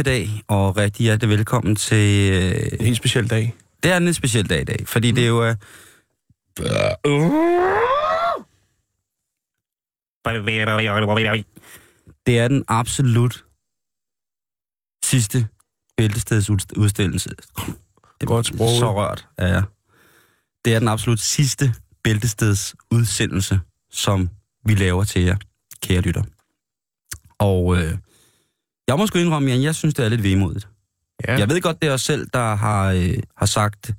Eftermiddag og rigtig hjertelig velkommen til... Øh, En helt speciel dag. det er en lidt speciel dag i dag, fordi det er jo... Øh, det er den absolut sidste bæltestedsudstillelse. Det Godt sprog. Så rørt er jeg. Det er den absolut sidste bæltestedsudsendelse, som vi laver til jer, kære lytter. Og øh, jeg må sgu indrømme, Jan, jeg synes, det er lidt vemodigt. Ja. Jeg ved godt, det er os selv, der har, øh, har sagt,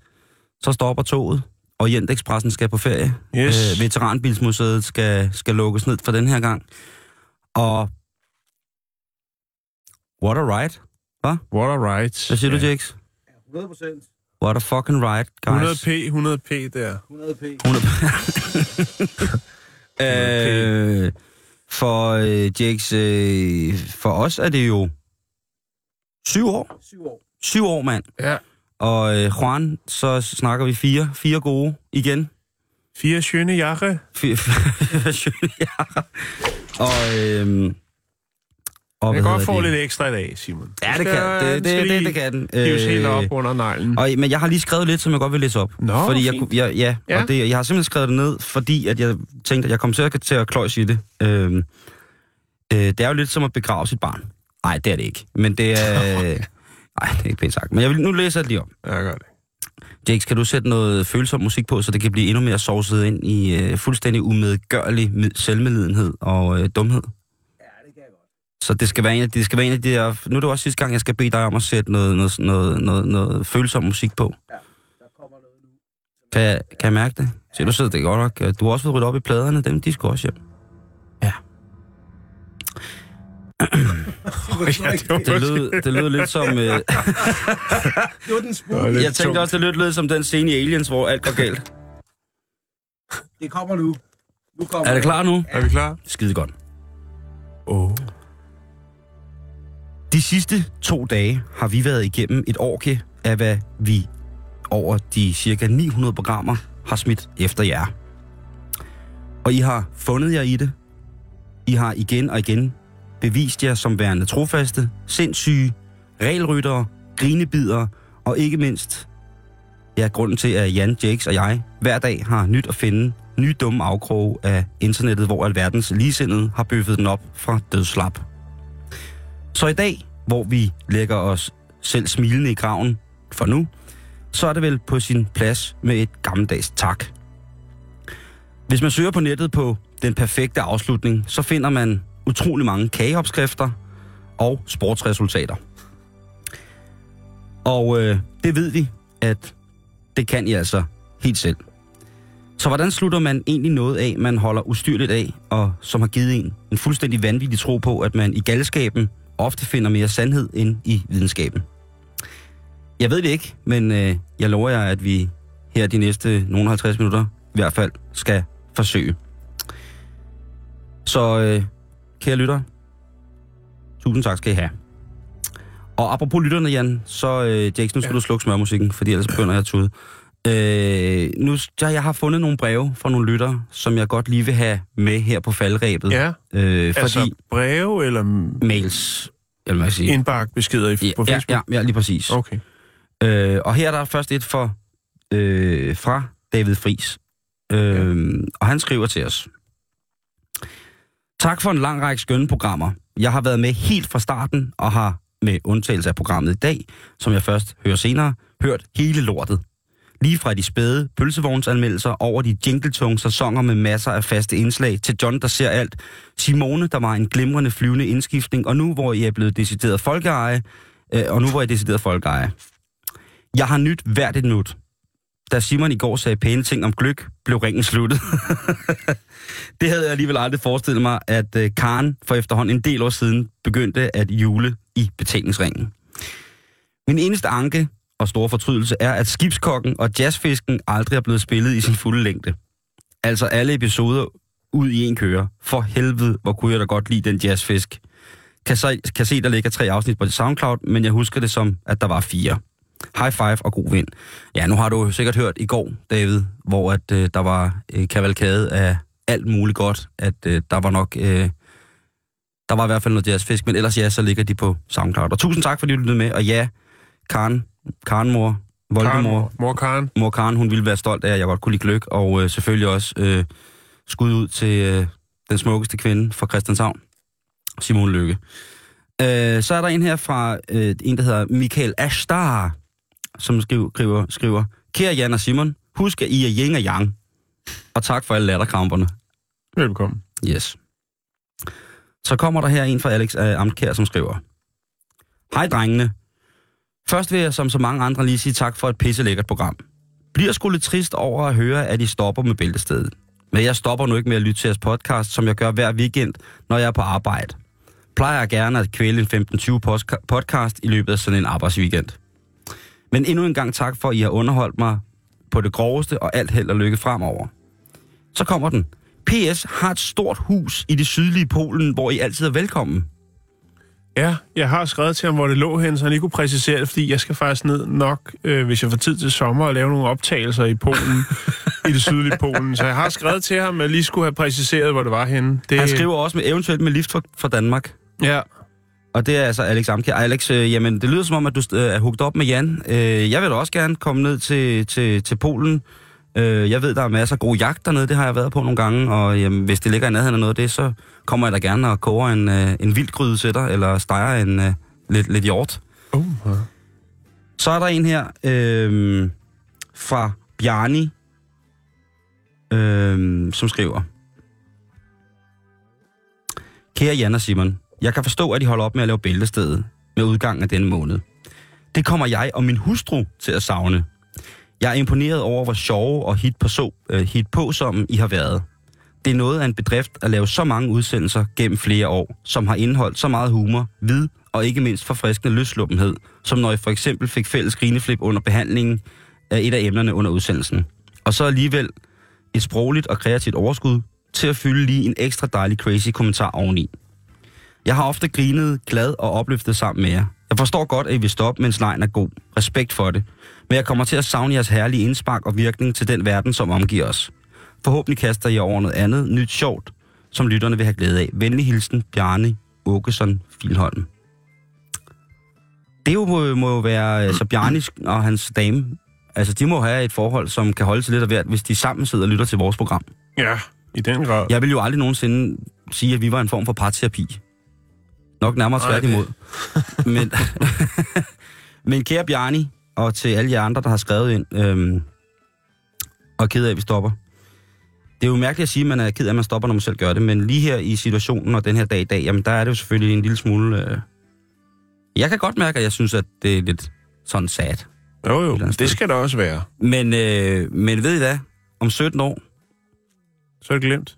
så stopper toget, og Jent Expressen skal på ferie. Yes. Øh, Veteranbilsmuseet skal, skal lukkes ned for den her gang. Og what a ride. What a ride. Hvad siger ja. du, Jakes? 100%. What a fucking ride, guys. 100p, 100p der. 100p. 100 øh, for øh, Jakes, øh, for os er det jo syv år. 7 år. Syv år, mand. Ja. Og øh, Juan, så snakker vi fire. Fire gode igen. Fire skønne jakke. Fire, fire ja. Og, øhm, og Jeg hvad kan godt få det? lidt ekstra i dag, Simon. Ja, det kan det. Det, det, det kan den. Hives helt Øh, op under neglen. Og, men jeg har lige skrevet lidt, som jeg godt vil læse op. Nå, fordi jeg, fint. jeg, ja, Ja. Og det, jeg har simpelthen skrevet det ned, fordi at jeg tænkte, at jeg kom til at, til at kløjs i det. Øhm, øh, det er jo lidt som at begrave sit barn. Nej, det er det ikke. Men det er... Nej, det er ikke pænt sagt. Men jeg vil, nu læser jeg det lige op. Ja, jeg gør det. Jake, skal du sætte noget følsom musik på, så det kan blive endnu mere sovset ind i øh, fuldstændig umedgørlig med- selvmedlidenhed og øh, dumhed? Ja, det kan jeg godt. Så det skal være en af, det skal være en af de der... Nu er det også sidste gang, jeg skal bede dig om at sætte noget, noget, noget, noget, noget følsom musik på. Der kommer noget nu. Kan, jeg- kan jeg mærke det? Se, du sidder det godt nok. Du har også fået ryddet op i pladerne, dem de skal også hjem. Ja. Ja, det Det lød, det lød lidt som... Øh, Det var den spurgte. Jeg tænkte også, det lød lidt som den scene i Aliens, hvor alt går galt. Det kommer nu. Nu kommer Er det klar nu? Er vi klar? Skide godt. Åh. Oh. De sidste to dage har vi været igennem et årke af, hvad vi over de cirka 900 programmer har smidt efter jer. Og I har fundet jer i det. I har igen og igen bevist jer som værende trofaste, sindssyge, regelryttere, grinebidere og ikke mindst, ja, grunden til, at Jan, Jakes og jeg hver dag har nyt at finde nye dumme afkroge af internettet, hvor alverdens ligesindede har bøffet den op fra dødslap. Så i dag, hvor vi lægger os selv smilende i graven for nu, så er det vel på sin plads med et gammeldags tak. Hvis man søger på nettet på den perfekte afslutning, så finder man utrolig mange kageopskrifter og sportsresultater. Og øh, det ved vi, at det kan I altså helt selv. Så hvordan slutter man egentlig noget af, man holder ustyrligt af, og som har givet en en fuldstændig vanvittig tro på, at man i galskaben ofte finder mere sandhed end i videnskaben? Jeg ved det ikke, men øh, jeg lover jer, at vi her de næste nogle 50 minutter i hvert fald skal forsøge. Så øh, kære lytter, tusind tak skal I have. Og apropos lytterne, Jan, så øh, Jakes, nu skal ja. du slukke smørmusikken, fordi ellers begynder jeg at tude. Øh, nu, ja, jeg har fundet nogle breve fra nogle lyttere, som jeg godt lige vil have med her på faldrebet. Ja, Øh, fordi altså breve eller mails, jeg sige. indbakkebeskeder i- på ja, Facebook? ja, ja, lige præcis. Okay. Øh, og her er der først et for, øh, fra David Fris. Øh, Og han skriver til os. Tak for en lang række skønne programmer. Jeg har været med helt fra starten, og har med undtagelse af programmet i dag, som jeg først hører senere, hørt hele lortet. Lige fra de spæde pølsevognsanmeldelser over de jingletunge sæsoner med masser af faste indslag, til John, der ser alt, Simone, der var en glimrende flyvende indskiftning, og nu hvor I er blevet decideret folkeeje, øh, og nu hvor I er decideret folkeeje. Jeg har nyt hvert et minut. Da Simon i går sagde pæne ting om gløk, blev ringen sluttet. det havde jeg alligevel aldrig forestillet mig, at øh, Karen for efterhånden en del år siden begyndte at jule i betalingsringen. Min eneste anke og store fortrydelse er, at skibskokken og jazzfisken aldrig er blevet spillet i sin fulde længde. Altså alle episoder ud i en køre. For helvede, hvor kunne jeg da godt lide den jazzfisk. Kan, så, kan se, der ligger tre afsnit på SoundCloud, men jeg husker det som, at der var fire. High five og god vind. Ja, nu har du sikkert hørt i går, David, hvor at øh, der var øh, kavalkade af alt muligt godt, at øh, der var nok... Øh, der var i hvert fald noget jazzfisk, men ellers ja, så ligger de på SoundCloud. Og tusind tak, fordi du lyttede med, og ja, Karen, Karen mor, Voldemor, Karen, mor Karen. mor Karen, hun ville være stolt af, at jeg godt kunne lide gløk, og øh, selvfølgelig også øh, skud ud til øh, den smukkeste kvinde fra Christianshavn, Simone Lykke. Øh, så er der en her fra øh, en, der hedder Michael Ashtar, som skriver, skriver, skriver Kære Jan og Simon, husk at I er yin og yang. Og tak for alle latterkramperne. Velkommen. Yes. Så kommer der her en fra Alex uh, Amtkær, som skriver. Hej drengene. Først vil jeg som så mange andre lige sige tak for et pisse lækkert program. Bliver sgu lidt trist over at høre, at I stopper med bæltestedet. Men jeg stopper nu ikke med at lytte til jeres podcast, som jeg gør hver weekend, når jeg er på arbejde. Plejer jeg gerne at kvæle en 15-20 podcast i løbet af sådan en arbejdsweekend. Men endnu en gang tak for, at I har underholdt mig på det groveste, og alt held og lykke fremover. Så kommer den. PS har et stort hus i det sydlige Polen, hvor I altid er velkommen. Ja, jeg har skrevet til ham, hvor det lå hen, så han lige kunne præcisere det, fordi jeg skal faktisk ned nok, øh, hvis jeg får tid til sommer, og lave nogle optagelser i Polen, i det sydlige Polen. Så jeg har skrevet til ham, at jeg lige skulle have præciseret, hvor det var henne. Det, Han skriver også med eventuelt med lift fra, fra Danmark. Ja, Og det er altså Alex Amkjær. Alex, øh, jamen, det lyder som om, at du øh, er hugt op med Jan. Øh, jeg vil da også gerne komme ned til, til, til Polen. Øh, jeg ved, der er masser af gode jagt dernede. Det har jeg været på nogle gange. Og jamen, hvis det ligger i nærheden af noget af det, så kommer jeg da gerne og koger en, øh, en vildgryde til dig, eller steger en øh, lidt, lidt hjort. uh, Så er der en her øh, fra Bjarni, øh, som skriver. Kære Jan og Simon, jeg kan forstå, at I holder op med at lave bæltestedet med udgangen af denne måned. Det kommer jeg og min hustru til at savne. Jeg er imponeret over, hvor sjove og hit på, så, øh, hit på som I har været. Det er noget af en bedrift at lave så mange udsendelser gennem flere år, som har indeholdt så meget humor, vid og ikke mindst forfriskende løsluppenhed, som når I for eksempel fik fælles grineflip under behandlingen af et af emnerne under udsendelsen. Og så alligevel et sprogligt og kreativt overskud til at fylde lige en ekstra dejlig crazy kommentar oveni. Jeg har ofte grinet, glad og opløftet sammen med jer. Jeg forstår godt, at I vil stoppe, mens lejen er god. Respekt for det. Men jeg kommer til at savne jeres herlige indspark og virkning til den verden, som omgiver os. Forhåbentlig kaster I over noget andet, nyt sjovt, som lytterne vil have glæde af. Venlig hilsen, Bjarne Åkesson Filholm. Det jo må, må jo være, altså Bjarne og hans dame, altså de må have et forhold, som kan holde til lidt af hvert, hvis de sammen sidder og lytter til vores program. ja, i den grad. Jeg vil jo aldrig nogensinde sige, at vi var en form for parterapi. Nok nærmere tværtimod. Men, men kære Bjarni, og til alle jer andre, der har skrevet ind, øhm, og ked af, at vi stopper. Det er jo mærkeligt at sige, at man er ked af, at man stopper, når man selv gør det, men lige her i situationen og den her dag i dag, jamen der er det jo selvfølgelig en lille smule... Øh... Jeg kan godt mærke, at jeg synes, at det er lidt sådan sad. Jo, jo, det skal der også være. Men, øh, men ved I hvad? Om 17 år, Så er det glemt.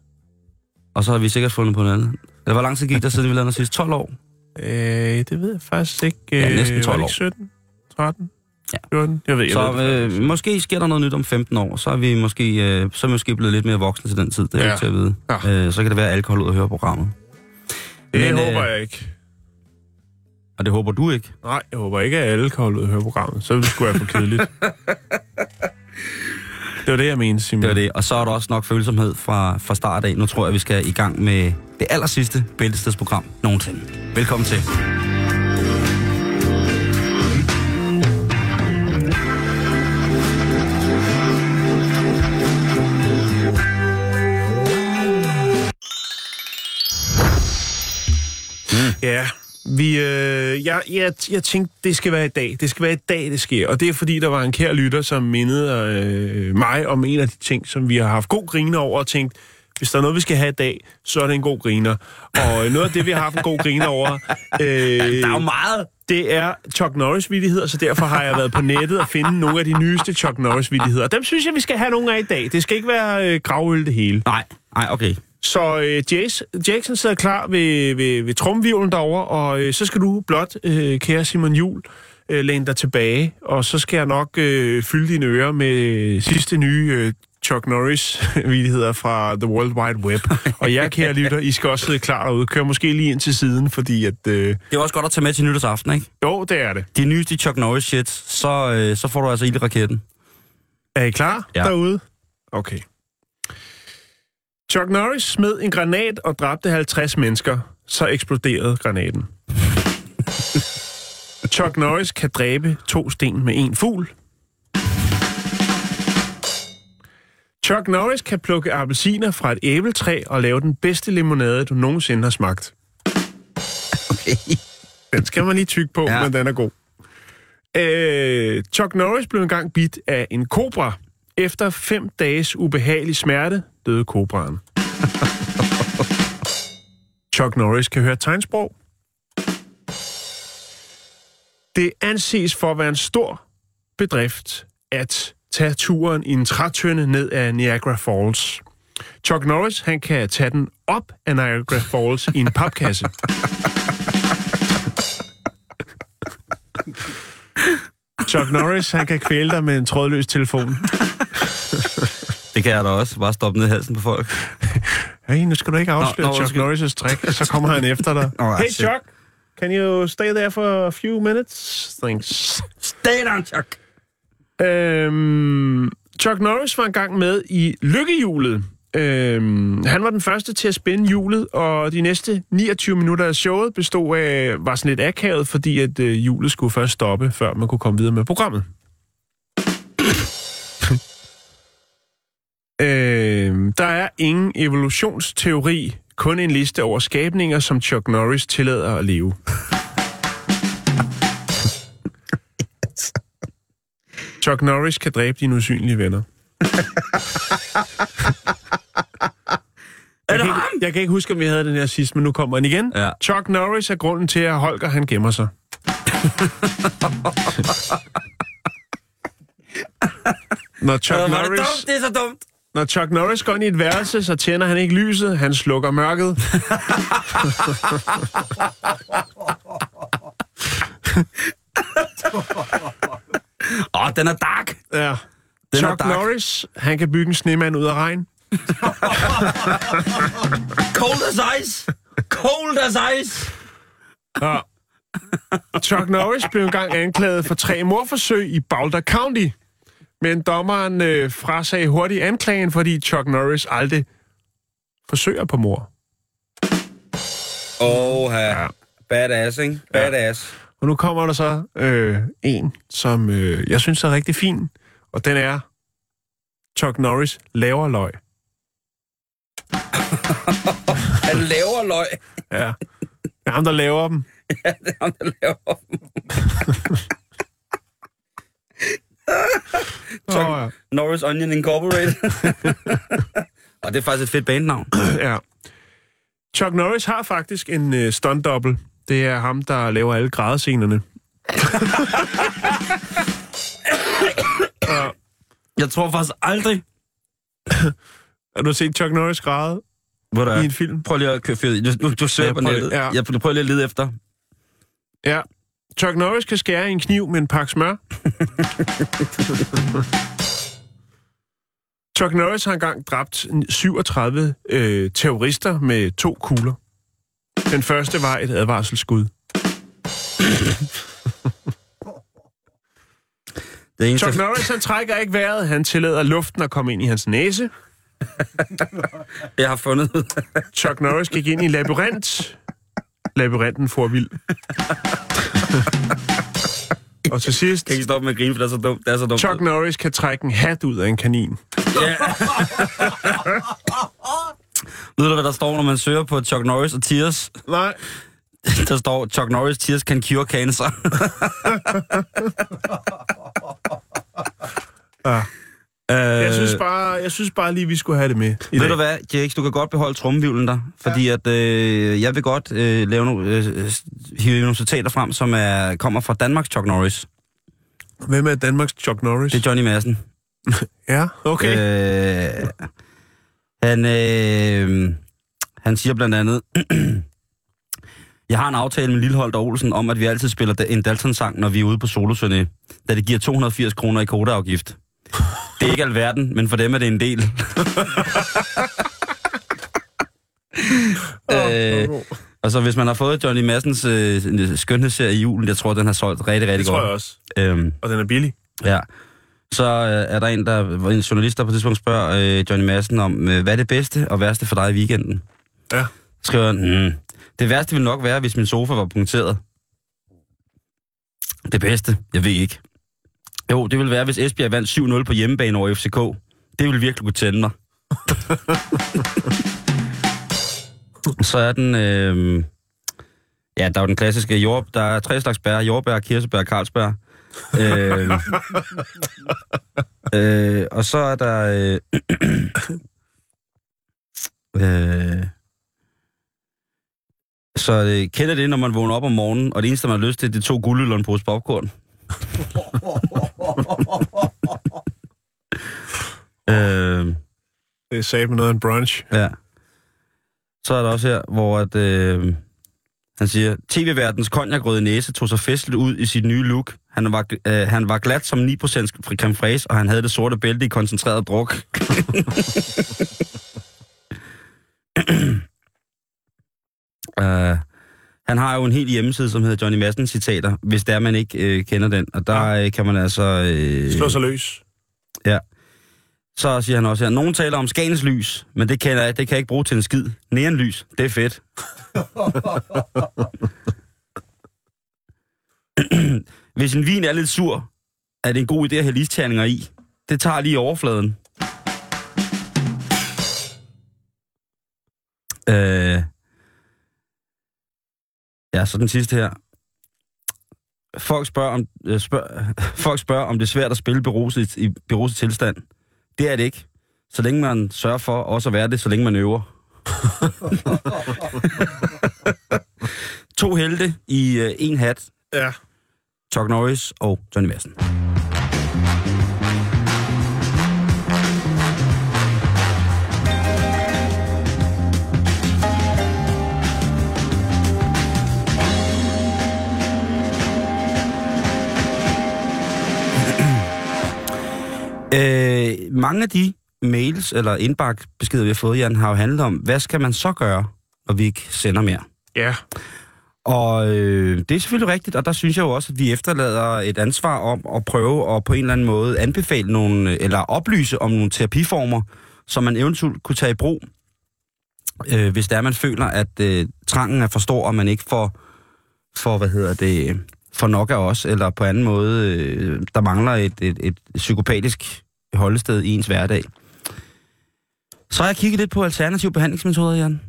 og så har vi sikkert fundet på noget andet. Eller hvor lang tid gik der, siden vi lavede noget sidst? 12 år? Øh, det ved jeg faktisk ikke. Ja, Øh, næsten var 12 det år. ikke 17? 13? Ja. 14? Jeg ved, jeg Så ved øh, måske sker der noget nyt om 15 år, så er vi måske, øh, så er vi måske blevet lidt mere voksne til den tid, det er Ja. ikke til at vide. Ja. Øh, så kan det være alkohol ud at høre programmet. Det men, øh, håber jeg ikke. Og det håber du ikke. Nej, jeg håber ikke, at alle ud at høre programmet. Så ville det sgu være for kedeligt. det var det, jeg mente, Simon. Det var det. Og så er der også nok følsomhed fra, fra start af. Nu tror jeg, vi skal i gang med det aller sidste bæltestedsprogram nogensinde. Velkommen til. Ja, vi, øh, jeg, jeg, jeg tænkte, det skal være i dag. Det skal være i dag, det sker. Og det er fordi, der var en kær lytter, som mindede øh, mig om en af de ting, som vi har haft god griner over og tænkt, hvis der er noget, vi skal have i dag, så er det en god griner. Og noget af det, vi har haft en god griner over, øh, Der er jo meget. det er Chuck Norris-vittigheder, så derfor har jeg været på nettet og finde nogle af de nyeste Chuck Norris-vittigheder. Dem synes jeg, vi skal have nogle af i dag. Det skal ikke være øh, gravøl det hele. Nej, nej, okay. Så øh, Jace, Jackson sidder klar ved, ved, ved trumvivlen derovre, og øh, så skal du blot, øh, kære Simon Jul, øh, læne dig tilbage, og så skal jeg nok øh, fylde dine ører med sidste nye øh, Chuck Norris-vittigheder fra The World Wide Web. og jer, kære lytter, I skal også sidde klar derude. Kør måske lige ind til siden, fordi at... Øh, Det er også godt at tage med til nytårsaften, ikke? jo, det er det. De nyeste Chuck Norris shit, så, øh, så får du altså ild i raketten. Er I klar ja. derude? Okay. Chuck Norris smed en granat og dræbte 50 mennesker. Så eksploderede granaten. Chuck Norris kan dræbe to sten med en fugl. Chuck Norris kan plukke appelsiner fra et æbletræ og lave den bedste limonade, du nogensinde har smagt. Okay. Den skal man lige tykke på, Ja. men den er god. Øh, Chuck Norris blev engang bidt af en kobra. Efter fem dages ubehagelig smerte døde kobraen. Chuck Norris kan høre tegnsprog. Det anses for at være en stor bedrift at tage turen i en trætønde ned ad Niagara Falls. Chuck Norris han kan tage den op af Niagara Falls i en papkasse. Chuck Norris, han kan kvæle dig med en trådløs telefon. Det kan jeg da også. Bare stoppe ned i halsen på folk. Hey, nu skal du ikke afsløre Nå, nå, Chuck. Norris' trick, så kommer han efter dig. Alright, hey. Chuck, can you stay there for a few minutes? Thanks. Stay down, Chuck! Øhm, Chuck Norris var engang med i Lykkehjulet. Øhm, han var den første til at spænde hjulet, og de næste 29 minutter af showet bestod af, var sådan lidt akavet, fordi at øh, hjulet skulle først stoppe, før man kunne komme videre med programmet. Øhm, der er ingen evolutionsteori, kun en liste over skabninger, som Chuck Norris tillader at leve. Chuck Norris kan dræbe dine usynlige venner. Jeg kan, ikke, jeg kan ikke huske, om vi havde den her sidst, men nu kommer den igen. Ja. Chuck Norris er grunden til, at Holger han gemmer sig. Når Chuck, er det Norris, dumt? Det er så dumt. Når Chuck Norris går ind i et værelse, så tænder han ikke lyset, han slukker mørket. Åh, den er dark. Ja. Den er Chuck dark. Norris, han kan bygge en snemand ud af regn. Cold as ice. Cold as ice. Ja. Chuck Norris blev engang anklaget for tre morforsøg i Boulder County. Men dommeren øh, frasagde hurtigt anklagen, fordi Chuck Norris aldrig forsøger på mor. Åh, Ja. Badass, ikke? Badass. Og nu kommer der så øh, en, som øh, jeg synes er rigtig fin, og den er Chuck Norris laver løg. Han laver løg. Ja. Det er ham, der laver dem. Det er ham, der laver dem. Chuck Åh, Norris Onion Incorporated. Og det er faktisk et fedt bandnavn. ja. ja. Chuck Norris har faktisk en øh, stunt double. Det er ham, der laver alle grædescenerne. ja. Jeg tror faktisk aldrig... Har du set Chuck Norris græde Hvor der i en film? Prøv lige at køre fyret. Du, du, du søger Ja, på nettet. ja. Jeg prøver lige at lede efter. Ja. Chuck Norris kan skære en kniv med en pakke smør. Chuck Norris har engang dræbt 37 øh, terrorister med to kugler. Den første var et advarselsskud. Det eneste, Chuck Norris han trækker ikke vejret. Han tillader luften at komme ind i hans næse. jeg har fundet. Chuck Norris gik ind i en labyrint. Labyrinten får vild. Og til sidst, kan ikke stoppe med at grine, for det er så dumt. Det er så dumt. Chuck Norris kan trække en hat ud af en kanin. Ja. Ved du, hvad der står, når man søger på Chuck Norris og Tears? Nej. der står, Chuck Norris tears can cure cancer. Ja. Øh, Jeg synes bare, jeg synes bare lige, vi skulle have det med. I Ved dag. du hvad, Jakes, du kan godt beholde trumvivlen der, fordi at øh, jeg vil godt øh, lave nogle, øh, hive nogle citater frem, som er, kommer fra Danmarks Chuck Norris. Hvem er Danmarks Chuck Norris? Det er Johnny Madsen. Ja, okay. Øh, han, øh, han siger blandt andet, jeg har en aftale med Lilleholdt og Olsen om, at vi altid spiller en Dalton-sang, når vi er ude på soloturné, da det giver 280 kroner i kodeafgift. Det er ikke alverden, men for dem er det en del. øh, og så hvis man har fået Johnny Massens øh, skønhedsserie i julen, jeg tror, den har solgt rigtig, rigtig det tror godt. jeg også. Øhm, Og den er billig. Ja. Så øh, er der en, der, en journalist, der på et tidspunkt spørger øh, Johnny Madsen om, øh, hvad er det bedste og værste for dig i weekenden? Ja. Så skriver han, mm, det værste ville nok være, hvis min sofa var punkteret. Det bedste? Jeg ved ikke. Jo, det ville være, hvis Esbjerg vandt 7-0 på hjemmebane over FCK. Det ville virkelig kunne tænde mig. Så er den... Øh, ja, der er jo den klassiske jord... Der er tre slags bær. Jordbær, kirsebær og karlsbær. øh, øh, og så er der... Øh, øh, så øh, kender det, når man vågner op om morgenen, og det eneste, man har lyst til, det er to en pose popcorn. Øh, Det sat med noget af en brunch. Ja. Så er der også her, hvor at, øh, han siger, TV-verdens konjakrøde næse tog sig festligt ud i sit nye look. Han var, øh, han var glat som 9% creme fraise, og han havde det sorte bælte i koncentreret druk. uh, han har jo en helt hjemmeside, som hedder Johnny Madsen citater, hvis det er, man ikke øh, kender den. Og der øh, kan man altså... Øh, Slå sig løs. Ja. Så siger han også her, nogen taler om Skagens lys, men det kan, jeg, det kan jeg ikke bruge til en skid. Neonlys, det er fedt. Hvis en vin er lidt sur, er det en god idé at have listerninger i. Det tager lige overfladen. Øh, ja, så den sidste her. Folk spørger, om, øh, spørg, folk spørger, om det er svært at spille beruset, i beruset tilstand. Det er det ikke. Så længe man sørger for også at være det, så længe man øver. to helte i øh, en hat. Ja. Chuck Norris og Johnny Madsen. Øh, mange af de mails eller indbakkebeskeder, vi har fået, Jan, har jo handlet om, hvad skal man så gøre, når vi ikke sender mere? Ja. Og øh, det er selvfølgelig rigtigt, og der synes jeg jo også, at vi efterlader et ansvar om at prøve at på en eller anden måde anbefale nogle, eller oplyse om nogle terapiformer, som man eventuelt kunne tage i brug, øh, hvis det er, man føler, at øh, trangen er for stor, og man ikke får, får hvad hedder det, for nok af os, eller på anden måde, øh, der mangler et, et, et psykopatisk holdested i ens hverdag. Så har jeg kigget lidt på alternative behandlingsmetoder, Jan.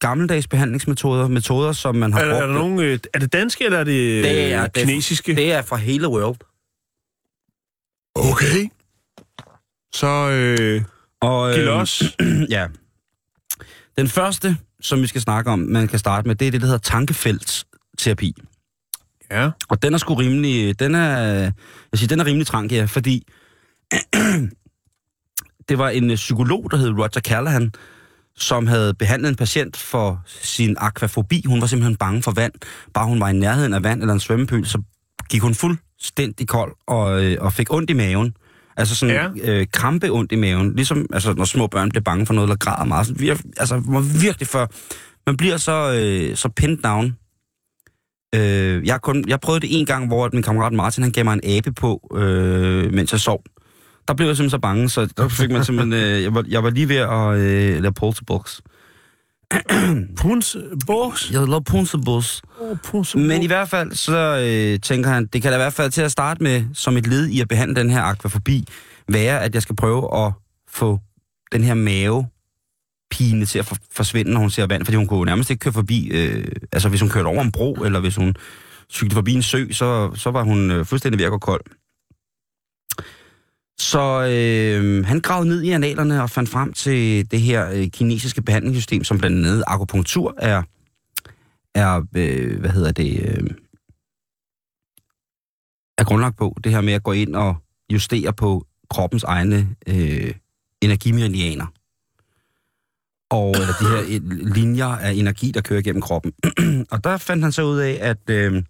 Gammeldags behandlingsmetoder, metoder, som man har Er, er, der brugt- nogen, øh, er det danske, eller er det, Det er- øh, det kinesiske? Det er fra hele world. Okay. Så øh, Og, øhm, los. ja. Den første, som vi skal snakke om, man kan starte med, det er det, der hedder tankefeltsterapi. Ja. Og den er sgu rimelig, den er, jeg siger, den er rimelig trank, ja, fordi det var en øh, psykolog, der hed Roger Callahan, som havde behandlet en patient for sin akvafobi. Hun var simpelthen bange for vand. Bare hun var i nærheden af vand eller en svømmepøl, så gik hun fuldstændig kold og, øh, og fik ondt i maven. Altså sådan Ja. øh, krampe ondt i maven. Ligesom altså, når små børn bliver bange for noget, eller græder meget. Sådan, altså, man virkelig for... Man bliver så, øh, så pinned down. Øh, jeg, kun, jeg prøvede det en gang, hvor min kammerat Martin, han gav mig en abe på, øh, mens jeg sov. Der blev jeg simpelthen så bange, så der fik man simpelthen... Øh, jeg, var, jeg var lige ved at øh, lave polterbox. Puns, bors. Jeg lavede polterbox. Oh, Men i hvert fald, så øh, tænker han, det kan da i hvert fald til at starte med, som et led i at behandle den her akvafobi, være, at jeg skal prøve at få den her mave pine til at for, forsvinde, når hun ser vand, fordi hun kunne nærmest ikke køre forbi, øh, altså hvis hun kørte over en bro, eller hvis hun cyklede forbi en sø, så, så var hun øh, fuldstændig ved at gå kold. Så øh, han gravede ned i analerne og fandt frem til det her øh, kinesiske behandlingssystem, som blandt andet akupunktur er, er øh, hvad hedder det, øh, er grundlagt på. Det her med at gå ind og justere på kroppens egne øh, energimeridianer. Og eller de her linjer af energi, der kører gennem kroppen. og der fandt han så ud af, at, øh,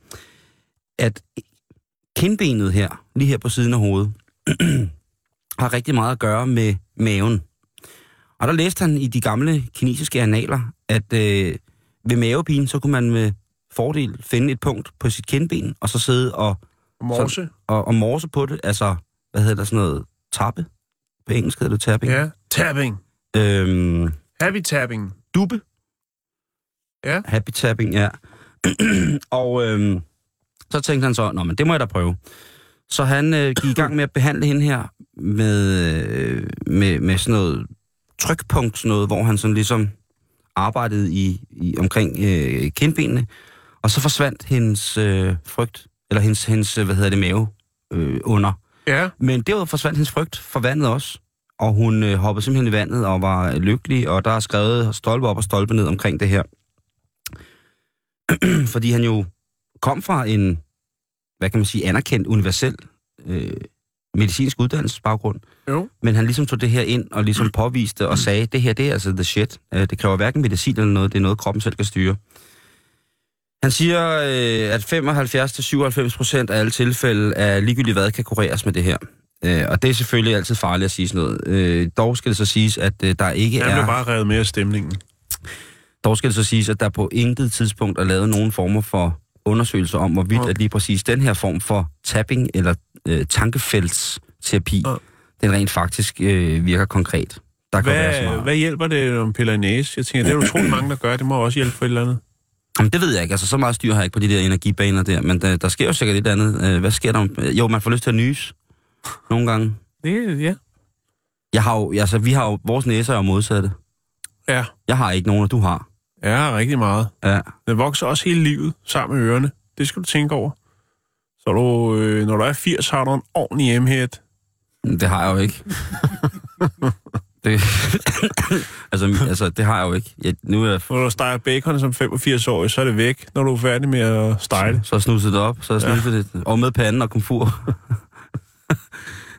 at kindbenet her, lige her på siden af hovedet, har rigtig meget at gøre med maven. Og der læste han i de gamle kinesiske analer, at øh, ved mavepine, så kunne man med fordel finde et punkt på sit kindben, og så sidde og, Morse. og, og morse på det. Altså, hvad hedder der sådan noget? Tappe? På engelsk hedder det tapping. Ja. Tapping. Øhm, Happy tapping. dubbe. Ja. Happy tapping, ja. og øhm, så tænkte han så, nå, men det må jeg da prøve. Så han øh, gik i gang med at behandle hende her med, øh, med, med sådan noget trykpunkt, sådan noget, hvor han sådan ligesom arbejdede i, i omkring øh, kindbenene, og så forsvandt hendes øh, frygt, eller hendes, hendes, hvad hedder det, mave øh, under. Ja. Men derudover forsvandt hendes frygt for vandet også. Og hun øh, hoppede simpelthen i vandet og var lykkelig, og der er skrevet stolpe op og stolpe ned omkring det her. Fordi han jo kom fra en, hvad kan man sige, anerkendt universel øh, medicinsk uddannelsesbaggrund. Jo. Men han ligesom tog det her ind og ligesom påviste og sagde, det her det er altså the shit. Øh, Det kræver hverken medicin eller noget, det er noget, kroppen selv kan styre. Han siger, øh, at 75-97 procent af alle tilfælde af ligegyldigt hvad kan kureres med det her. Øh, Og det er selvfølgelig altid farligt at sige sådan noget. Øh, Dog skal det så siges, at øh, der ikke er... blev bare revet med af stemningen. Dog skal det så siges, at der på intet tidspunkt er lavet nogen former for undersøgelser om, hvorvidt Okay. at lige præcis den her form for tapping eller øh, tankefældsterapi, Okay. den rent faktisk øh, virker konkret. Der kan være så Hvad, meget. hvad hjælper det om piller i næse? Jeg tænker, det er utroligt mange, der gør. Det må også hjælpe for et eller andet. Jamen, det ved jeg ikke. Altså, så meget styr har jeg ikke på de der energibaner der, men der, der sker jo sikkert et andet. Øh, hvad sker der? Jo, man får lyst til at nyse nogle gange. Det, ja. Jeg har jo, altså, vi har jo, vores næser er jo modsatte. Ja. Jeg har ikke nogen, og du har. Ja, rigtig meget. Ja. Den vokser også hele livet sammen med ørerne. Det skal du tænke over. Så du, øh, når du er 80, har du en ordentlig hjemmehed. Det har jeg jo ikke. det, altså, altså, det har jeg jo ikke. Jeg, nu er jeg Når du steger bacon som 85-årig, så er det væk, når du er færdig med at stege det. så er snuset det op, så er snuset ja. det. Og med panden og komfur.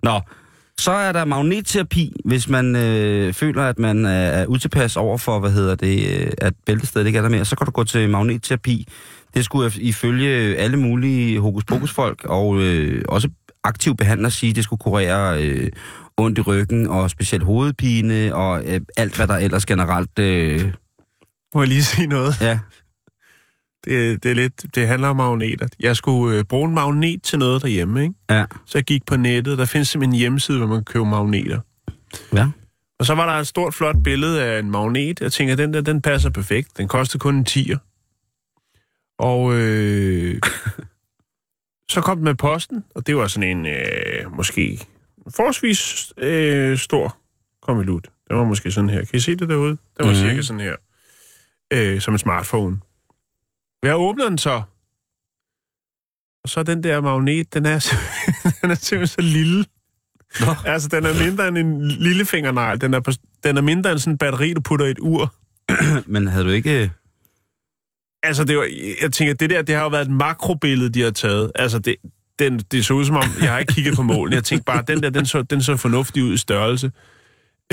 Nå, så er der magnetterapi, hvis man øh, føler, at man er, er utilpas over for, hvad hedder det, øh, at bæltestedet ikke er der mere, så kan du gå til magnetterapi. Det skulle ifølge alle mulige hokus pokus folk og øh, også aktiv behandler sige, det skulle kurere øh, ondt i ryggen og specielt hovedpine og øh, alt, hvad der ellers generelt... Øh, Må jeg lige sige noget? ja, Det, det, er lidt, det handler om magneter. Jeg skulle øh, bruge en magnet til noget derhjemme, ikke? ja, Så jeg gik på nettet. Der findes simpelthen en hjemmeside, hvor man kan købe magneter. ja. Og så var der et stort, flot billede af en magnet. Jeg tænker, den der, den passer perfekt. Den koster kun en 10'er. Og øh, så kom den med posten, og det var sådan en, øh, måske forholdsvis øh, stor konvolut. Den var måske sådan her. Kan I se det derude? Den var mm. cirka sådan her. Øh, som en smartphone. Jeg åbner den så. Og så den der magnet, den er, den er simpelthen så lille. Nå. Altså, den er mindre end en lille fingernegl. Den er, på, den er mindre end sådan en batteri, du putter i et ur. Men havde du ikke... Altså, det var, jeg tænker, det der, det har jo været et makrobillede, de har taget. Altså, det, den, det så ud som om, jeg har ikke kigget på målene. Jeg tænkte bare, den der, den så, den så fornuftig ud i størrelse.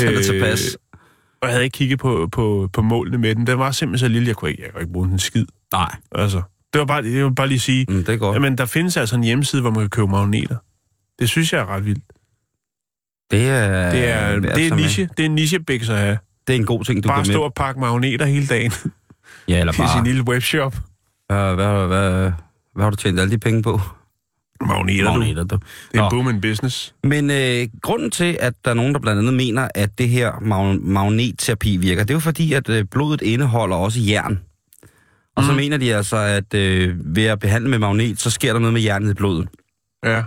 Den er tilpas. og jeg havde ikke kigget på, på, på målene med den. Den var simpelthen så lille, jeg kunne ikke, jeg kunne ikke bruge den skid. Nej, Altså, det var bare, jeg vil bare lige sige, mm, det er godt. jamen, der findes altså en hjemmeside, hvor man kan købe magneter. Det synes jeg er ret vildt. Det er, Det er, det at er, tage en, med. niche, det er en at have. det er en god ting, du Bare kan stå med. og pakke magneter hele dagen Ja, eller i sin bare, lille webshop. hvad, hvad, hvad, hvad har du tjent alle de penge på? Magneter, du. Magneter, du. Det er Nå. en boom in business. Men øh, grunden til, at der er nogen, der blandt andet mener, at det her mag- magnetterapi virker, det er jo fordi, at øh, blodet indeholder også jern. Og så Mhm. mener de altså, at øh, ved at behandle med magnet, så sker der noget med jernet i blodet. Ja.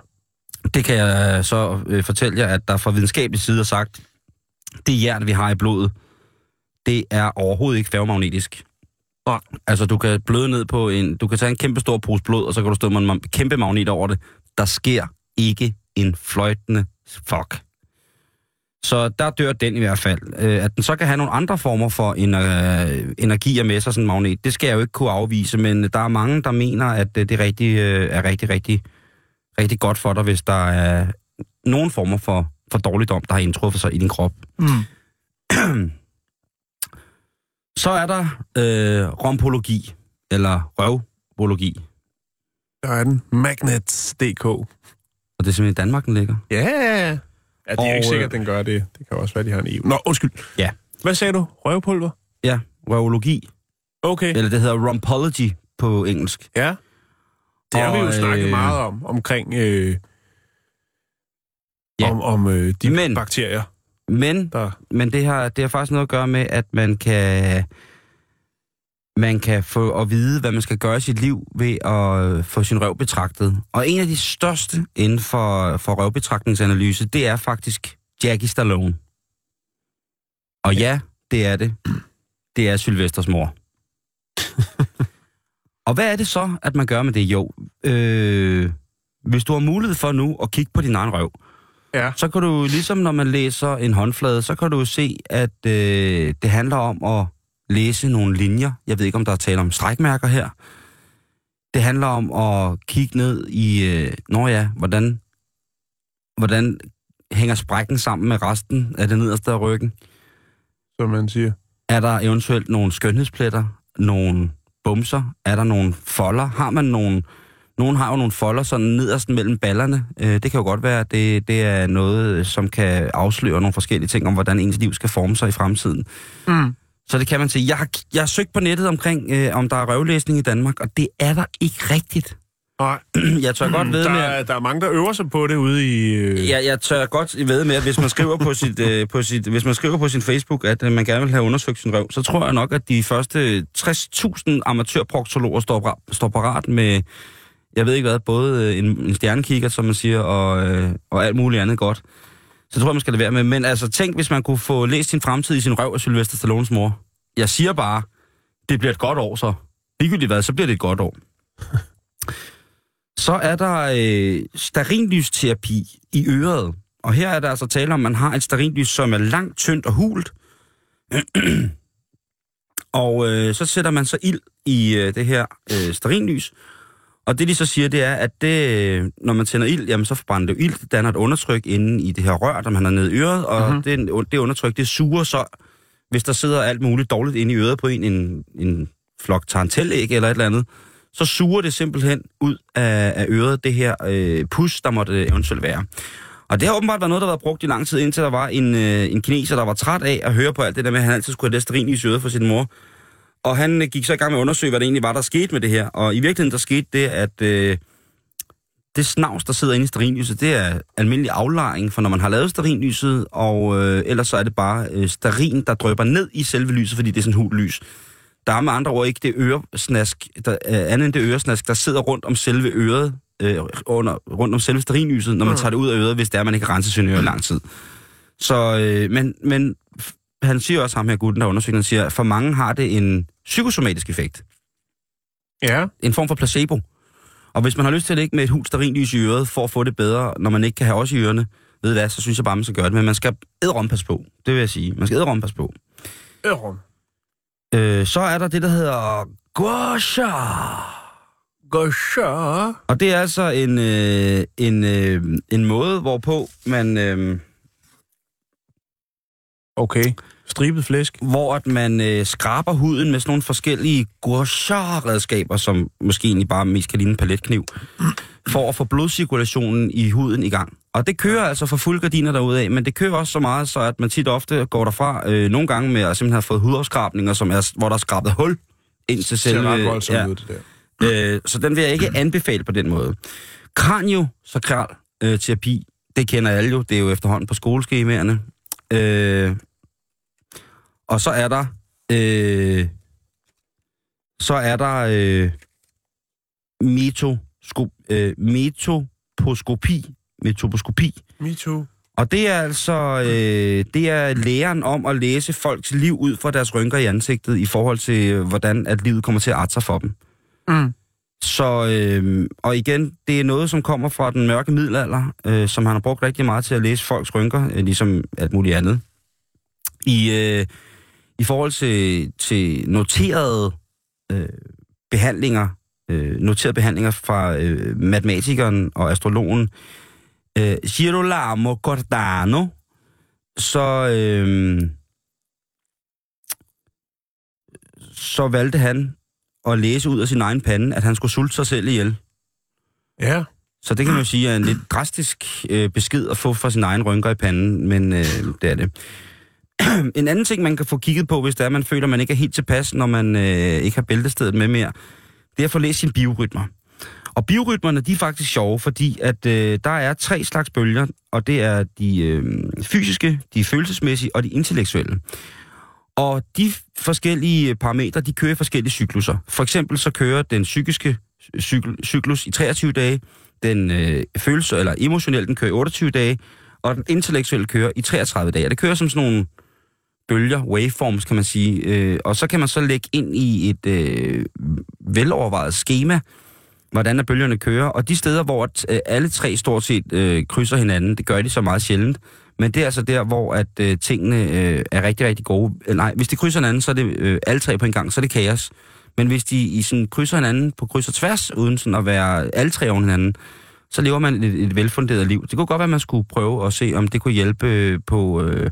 Det kan jeg så øh, fortælle jer, at der fra videnskabelig side er sagt, det jern, vi har i blodet, det er overhovedet ikke færgemagnetisk. Nej. Altså, du kan bløde ned på en... Du kan tage en kæmpe stor pose blod, og så kan du stå med en kæmpe magnet over det. Der sker ikke en fløjtende fuck. Så der dør den i hvert fald. Øh, at den så kan have nogle andre former for ener- energier med sig, sådan en magnet, det skal jeg jo ikke kunne afvise, men der er mange, der mener, at øh, det rigtig, øh, er rigtig, rigtig, rigtig godt for dig, hvis der er nogen former for, for dårligdom, der har indtruffet sig i din krop. Mm. Så er der øh, rompologi, eller røvbologi. Der er den. Magnets.dk. Og det er simpelthen i Danmark, den ligger. Ja, ja, det er Og, ikke sikkert, øh, at den gør det. Det kan også være, de har en EU. Nå, undskyld. Ja. Hvad sagde du? Røvpulver? Ja, røvologi. Okay. Eller det hedder rompology på engelsk. Ja. Det har vi jo Og, snakket øh, meget om, omkring øh, Ja. om, om øh, de Men- bakterier, Men, der... men det, har, det har faktisk noget at gøre med, at man kan, man kan få at vide, hvad man skal gøre i sit liv ved at få sin røv betragtet. Og en af de største inden for, for røvbetragtningsanalyse, det er faktisk Jackie Stallone. Og ja, det er det. Det er Sylvesters mor. Og hvad er det så, at man gør med det? Jo, øh, hvis du har mulighed for nu at kigge på din egen røv, Ja. så kan du, ligesom når man læser en håndflade, så kan du se, at øh, det handler om at læse nogle linjer. Jeg ved ikke, om der er tale om strækmærker her. Det handler om at kigge ned i, øh, når ja, hvordan, hvordan hænger sprækken sammen med resten af det nederste af ryggen. som man siger. Er der eventuelt nogle skønhedspletter, nogle bumser? Er der nogle folder? Har man nogle... Nogen har jo nogle folder sådan nederst mellem ballerne. Øh, det kan jo godt være, at det, det er noget, som kan afsløre nogle forskellige ting om, hvordan ens liv skal forme sig i fremtiden. Mm. Så det kan man sige. Jeg har, jeg har søgt på nettet omkring, øh, om der er røvlæsning i Danmark, og det er der ikke rigtigt. Nej, Jeg tør godt ved der, med... er, der er mange, der øver sig på det ude i... Øh... Ja, jeg tør godt ved med, at hvis man skriver på sit, øh, på sit, hvis man skriver på sin Facebook, at øh, man gerne vil have undersøgt sin røv, så tror jeg nok, at de første 60.000 amatørproktologer står, står parat med, jeg ved ikke hvad, både øh, en, en stjernekigger, som man siger, og, øh, og alt muligt andet godt. Så tror jeg, man skal lade være med. Men altså, tænk, hvis man kunne få læst sin fremtid i sin røv af Sylvester Stallones mor. Jeg siger bare, det bliver et godt år så. Ligegyldigt hvad, så bliver det et godt år. Så er der øh, starinlysterapi i øret. Og her er der altså tale om, at man har et starinlys, som er langt, tyndt og hult. og øh, så sætter man så ild i øh, det her øh, starinlys. Og det de så siger, det er, at det, når man tænder ild, jamen så forbrænder det ild. Det danner et undertryk inde i det her rør, der man har nede i øret. Og mm-hmm. det, det undertryk, det suger så, hvis der sidder alt muligt dårligt inde i øret på en, en, en flok tarantellæg eller et eller andet, så suger det simpelthen ud af, af øret, det her øh, pus, der måtte eventuelt være. Og det har åbenbart været noget, der har været brugt i lang tid, indtil der var en, øh, en kineser, der var træt af at høre på alt det der med, at han altid skulle have Listerin i øret for sin mor. Og han øh, gik så i gang med at undersøge, hvad det egentlig var, der skete med det her. Og i virkeligheden, der skete det, at øh, det snavs, der sidder inde i sterinlyset, det er almindelig aflejring, for når man har lavet sterinlyset, og øh, ellers så er det bare øh, sterin, der drøber ned i selve lyset, fordi det er sådan hul lys. Der er med andre ord ikke det øresnask, der, øh, andet end det øresnask, der sidder rundt om selve øret, øh, under, rundt om selve sterinlyset, når man tager det ud af øret, hvis det er, man ikke har renset sin øre i lang tid. Så, øh, men, men han siger også, ham her gutten, der undersøger, han siger, for mange har det en psykosomatisk effekt. Ja. En form for placebo. Og hvis man har lyst til at ligge med et hul sterinlys i øret, for at få det bedre, når man ikke kan have os i ørerne, ved hvad, så synes jeg bare, man skal gøre det. Men man skal ædrom pas på. Det vil jeg sige. Man skal ædrom pas på. Ørum. Øh, så er der det, der hedder guasha. Gosha. Og det er altså en, øh, en, øh, en måde, hvorpå man, øh, Okay. Stribet flæsk. hvor at man øh, skraber huden med sådan nogle forskellige guasha-redskaber, som måske egentlig bare mest kan ligne en paletkniv, for at få blodcirkulationen i huden i gang. Og det kører altså for fuld gardiner derude af, men det kører også så meget, så at man tit ofte går derfra øh, nogle gange med at simpelthen have fået hudafskrabninger, som er, hvor der er skrabet hul ind til Det ser selve... ret ja. ud, det der. Øh, så den vil jeg ikke anbefale på den måde. Kraniosakral øh, terapi, det kender alle jo, det er jo efterhånden på skoleskemaerne. Øh, og så er der, øh, så er der øh, metosko, øh, metoposkopi, metoposkopi, Me too. Og det er altså øh, det er læren om at læse folks liv ud fra deres rynker i ansigtet i forhold til, øh, hvordan at livet kommer til at arte sig for dem. Mm. Så, øh, og igen, det er noget, som kommer fra den mørke middelalder, øh, som han har brugt rigtig meget til at læse folks rynker, øh, ligesom alt muligt andet. I, øh, i forhold til, til noterede øh, behandlinger, øh, noterede behandlinger fra øh, matematikeren og astrologen øh, Girolamo Cardano, så, øh, så valgte han at læse ud af sin egen pande, at han skulle sulte sig selv ihjel. Ja. Så det kan man jo sige er en lidt drastisk øh, besked at få fra sin egen rynker i panden, men øh, det er det. en anden ting, man kan få kigget på, hvis det er, at man føler, at man ikke er helt tilpas, når man øh, ikke har bæltestedet med mere, det er at få læst sine biorytmer. Og biorytmerne, de er faktisk sjove, fordi at øh, der er tre slags bølger, og det er de øh, fysiske, de følelsesmæssige og de intellektuelle. Og de forskellige parametre, de kører i forskellige cykluser. For eksempel så kører den psykiske cykel, cyklus i 23 dage, den øh, følelse eller emotionelle, den kører i 28 dage, og den intellektuelle kører i 33 dage. Og det kører som sådan nogle bølger, waveforms kan man sige, øh, og så kan man så lægge ind i et øh, velovervejet schema, hvordan er bølgerne kører, og de steder, hvor at, øh, alle tre stort set øh, krydser hinanden, det gør de så meget sjældent, men det er altså der, hvor at øh, tingene øh, er rigtig, rigtig gode. Øh, nej, hvis de krydser hinanden, så er det øh, alle tre på en gang, så er det kaos. Men hvis de i sådan krydser hinanden på kryds og tværs, uden sådan at være alle tre oven hinanden, så lever man et, et velfunderet liv. Det kunne godt være, at man skulle prøve at se, om det kunne hjælpe øh, på, øh,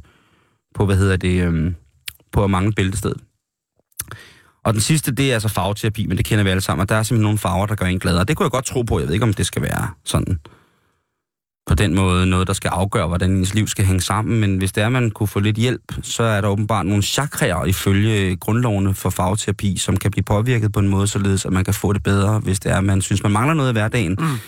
på hvad hedder det, øhm, på at mangle bæltested. Og den sidste, det er altså farveterapi, men det kender vi alle sammen. Og der er simpelthen nogle farver, der gør en gladere. Det kunne jeg godt tro på. Jeg ved ikke, om det skal være sådan på den måde noget, der skal afgøre, hvordan ens liv skal hænge sammen. Men hvis det er, at man kunne få lidt hjælp, så er der åbenbart nogle chakraer ifølge grundlovene for farveterapi, som kan blive påvirket på en måde, således at man kan få det bedre, hvis det er, at man synes, man mangler noget i hverdagen. Mm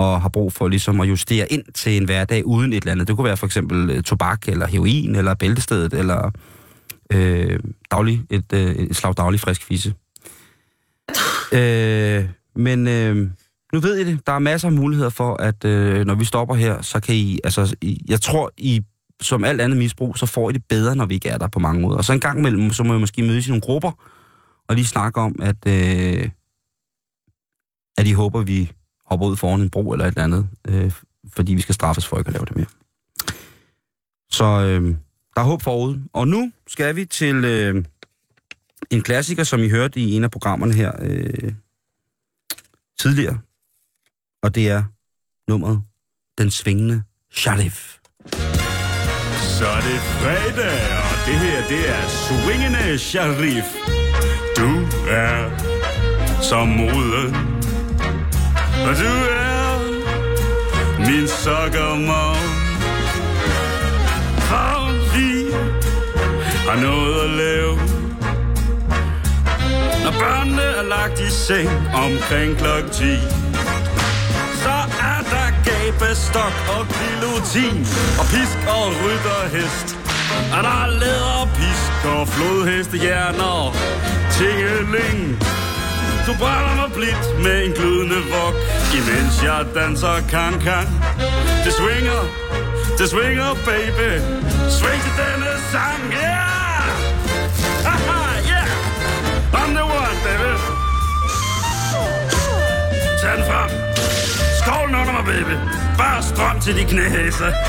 og har brug for ligesom at justere ind til en hverdag uden et eller andet. Det kunne være for eksempel øh, tobak, eller heroin, eller bæltestedet, eller øh, daglig, et, øh, et slag daglig frisk fisse. Øh, men øh, nu ved I det. Der er masser af muligheder for, at øh, når vi stopper her, så kan I... Altså, I, jeg tror, I som alt andet misbrug, så får I det bedre, når vi ikke er der på mange måder. Og så en gang imellem, så må I måske mødes i nogle grupper, og lige snakke om, at, øh, at I håber, vi hopper ud foran en bro eller et eller andet, øh, fordi vi skal straffes for ikke at lave det mere. Så øh, der er håb forud. Og nu skal vi til øh, en klassiker, som I hørte i en af programmerne her øh, tidligere. Og det er nummeret Den Svingende Sharif. Så er det fredag, og det her, det er Svingende Sharif. Du er som moden, og du er min sokkermor. For vi har noget at lave. Når børnene er lagt i seng omkring klokken 10, så er der gabestok og pilotin og pisk og rytterhest. Og der er læder, pisk og flodhestehjerner tingeling. Du brænder mig blidt med en glødende vok, imens jeg danser kan-kan. Det swinger, det swinger, baby. Swing til denne sang, yeah! Haha, yeah! I'm the one, baby. Tag den frem. Skålen under mig, baby. Bare strøm til de knæhæser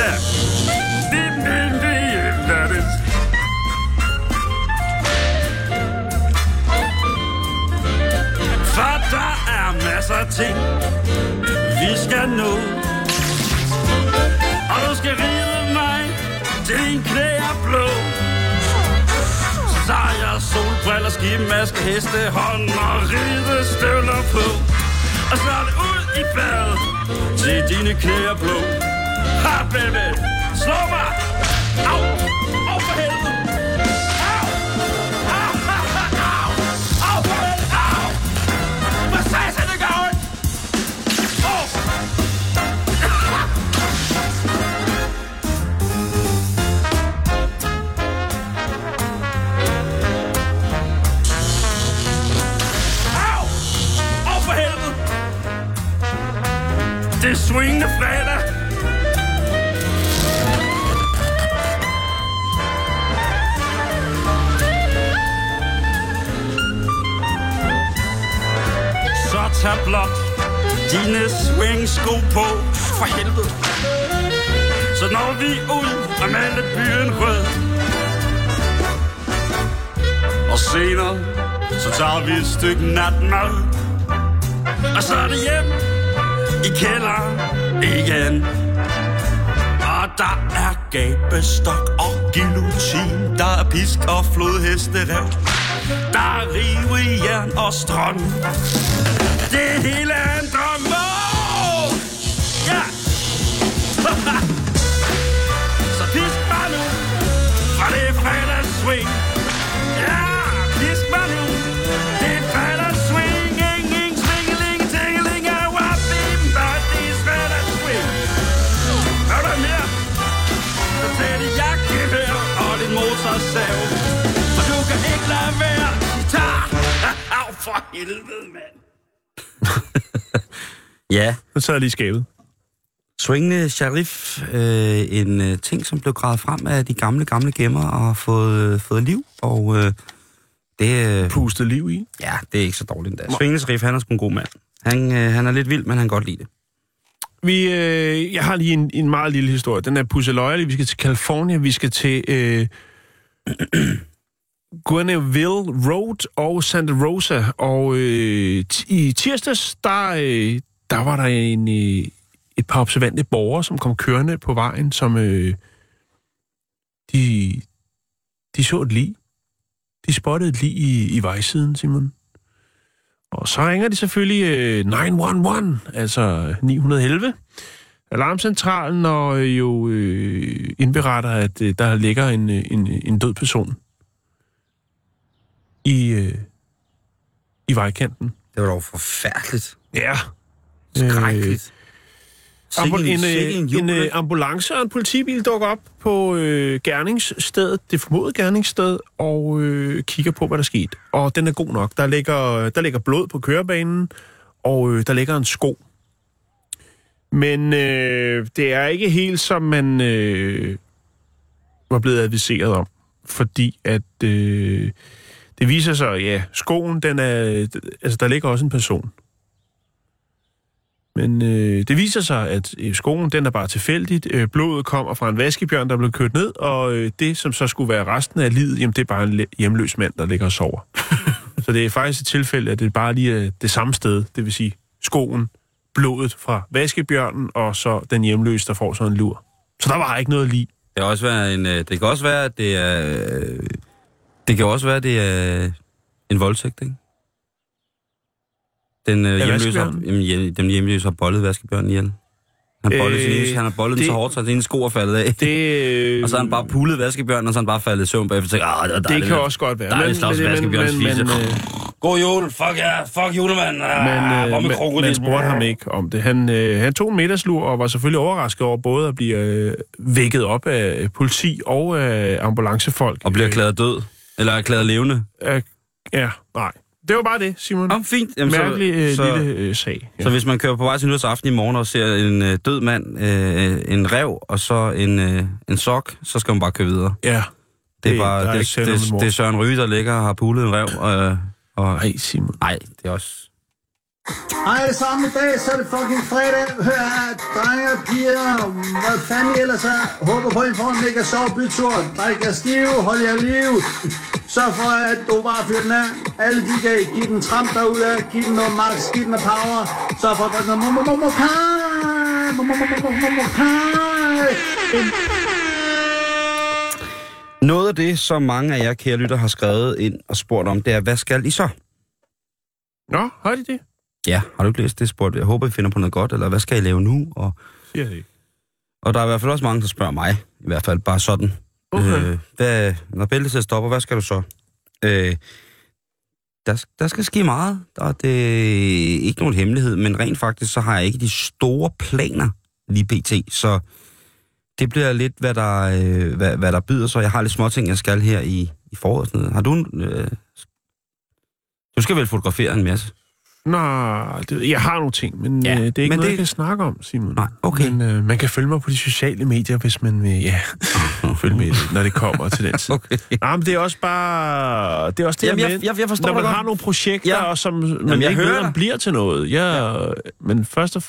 Yeah Din, din, din, that is. Fata er masser af ting, vi skal nå. Og du skal ride mig til din knæ er blå. Sejr, solbriller, skimaske, hestehånd og ride støvler på. Og så er det ud i badet til dine knæ er blå. Ha, baby! Slå mig! Au tager blot dine swingsko på. For helvede. Så når vi ud og maler byen rød. Og senere, så tager vi et stykke natmad. Og så er det hjem i kælderen igen. Og der er gabestok og guillotine. Der er pisk og flodhesterev. Der er rive i jern og strøm. Det hele er en drøm. Ja! Så pisk mig nu, for det er fredagsswing. Ja, pisk mig nu, det er fredagsswing. Ingen swingeling, tingeling, er wabim, but det er fredagsswing. Hør du mere? Så tag dit jakkevær og din motorsav. Og du kan ikke lade være guitar. Au, for helvede. Ja, Så sad jeg lige skabet. Swingende Sharif, øh, en øh, ting, som blev gravet frem af de gamle, gamle gemmer og har fået, øh, fået liv, og øh, det, øh, Pustet liv i. ja, det er ikke så dårligt endda. Swingende Sharif, han er sgu en god mand. Han, øh, han er lidt vild, men han kan godt lide det. Vi, øh, jeg har lige en, en meget lille historie. Den er pusseløjerlig. Vi skal til California. Vi skal til øh, Guerneville Road og Santa Rosa. Og øh, i tirsdags, der, øh, der var der en, øh, et par observante borgere, som kom kørende på vejen, som øh, de, de så et lig. De spottede et lig i, i vejsiden, Simon. Og så ringer de selvfølgelig øh, 911, altså 911, alarmcentralen, og øh, jo øh, indberetter, at øh, der ligger en, øh, en, en død person i, øh, i vejkanten. Det var dog forfærdeligt. Ja. Skrækkeligt. Ambu- Sikke en, sikke en, en, jul. øh, ambulance og en politibil dukker op på øh, gerningsstedet, det formodede gerningssted, og øh, kigger på, hvad der skete. Og den er god nok. Der ligger, der ligger blod på kørebanen, og øh, der ligger en sko. Men øh, det er ikke helt, som man øh, var blevet adviseret om. Fordi at øh, det viser sig, ja, skoen, den er, altså der ligger også en person. Men øh, det viser sig, at øh, skoen, den er bare tilfældigt. Øh, blodet kommer fra en vaskebjørn, der blev kørt ned, og øh, det, som så skulle være resten af livet, jamen det er bare en hjemløs mand, der ligger og sover. så det er faktisk et tilfælde, at det bare lige er det samme sted, det vil sige skoen, blodet fra vaskebjørnen, og så den hjemløse, der får sådan en lur. Så der var ikke noget lige. Det kan også være, en, øh, det kan også være at det er... øh, Det kan også være, at det er en voldtægt, ikke? Den, øh, hjemløse har, jamen, hjem, den hjemløse har bollet vaskebjørnen ihjel. Han, øh, bollet, Øh, sin, han har bollet den det- så hårdt, så hans sko er faldet af. Det, øh, og så har han bare pulet vaskebjørnen, og så er han bare faldet i søvn bagefter. og tænkt, Ah, det, er det kan mand." også godt være. Dejligt slags vaskebjørns men, fisse. men, øh, God jul, fuck ja, yeah, fuck julemand. Ah, Men øh, med man, man spurgte ham ikke om det. Han, øh, han tog en middagslur og var selvfølgelig overrasket over både at blive øh, vækket op af politi og af ambulancefolk. Og bliver erklæret død. Eller erklæret levende. Øh, ja, nej. Det var bare det, Simon. Nå, fint. Jamen, Mærkelig øh, så, lille øh, sag. Ja. Så hvis man kører på vej til nytårsaften i morgen og ser en øh, død mand, øh, en rev og så en, øh, en sok, så skal man bare køre videre. ja. Det er, Det- det, bare, det, det, om det, det er Søren Ryge, der ligger og har pulet en rev. Øh, og, Nej, Simon. nej, det er også... Hej det samme dag, så er det fucking fredag. Hør her, drenge og piger, hvad fanden I ellers er. Håber på, at I får en mega sjov bytur. Drik jer stive, hold jer liv. Sørg for, at du bare fyrer den af. Alle de kan give den tramp derude, giv den noget max, giv den noget power. Sørg for at drikke noget momomomokai. Momomomokai. Noget af det, som mange af jer kære lytter har skrevet ind og spurgt om, det er, hvad skal I så? Nå, har de det? Ja, har du ikke læst det spurgt? Jeg håber, I finder på noget godt, eller hvad skal I lave nu? Og, Siger det ikke. og der er i hvert fald også mange, der spørger mig, i hvert fald bare sådan. Okay. Øh, hvad, når bæltet stopper, hvad skal du så? Øh, der, der skal ske meget. Der er det ikke nogen hemmelighed, men rent faktisk, så har jeg ikke de store planer lige pt. Så det bliver lidt, hvad der, øh, hvad, hvad der byder sig. Jeg har lidt småting, jeg skal her i, i foråret. Sådan noget. Har du... en, Øh, du skal vel fotografere en masse? Nå, det, jeg har nogle ting, men Ja, øh, det er ikke men noget, det- jeg kan snakke om, Simon. Nej, okay. Men øh, man kan følge mig på de sociale medier, hvis man vil ja, følge med, når det kommer til den tid. Okay. Nej, men det er også bare... Det er også det Jamen, jeg- med, jeg- jeg forstår når man dig har godt. nogle projekter, Ja. og som man Jamen, jeg ikke ved, hører om dig. bliver til noget. Ja, Men først og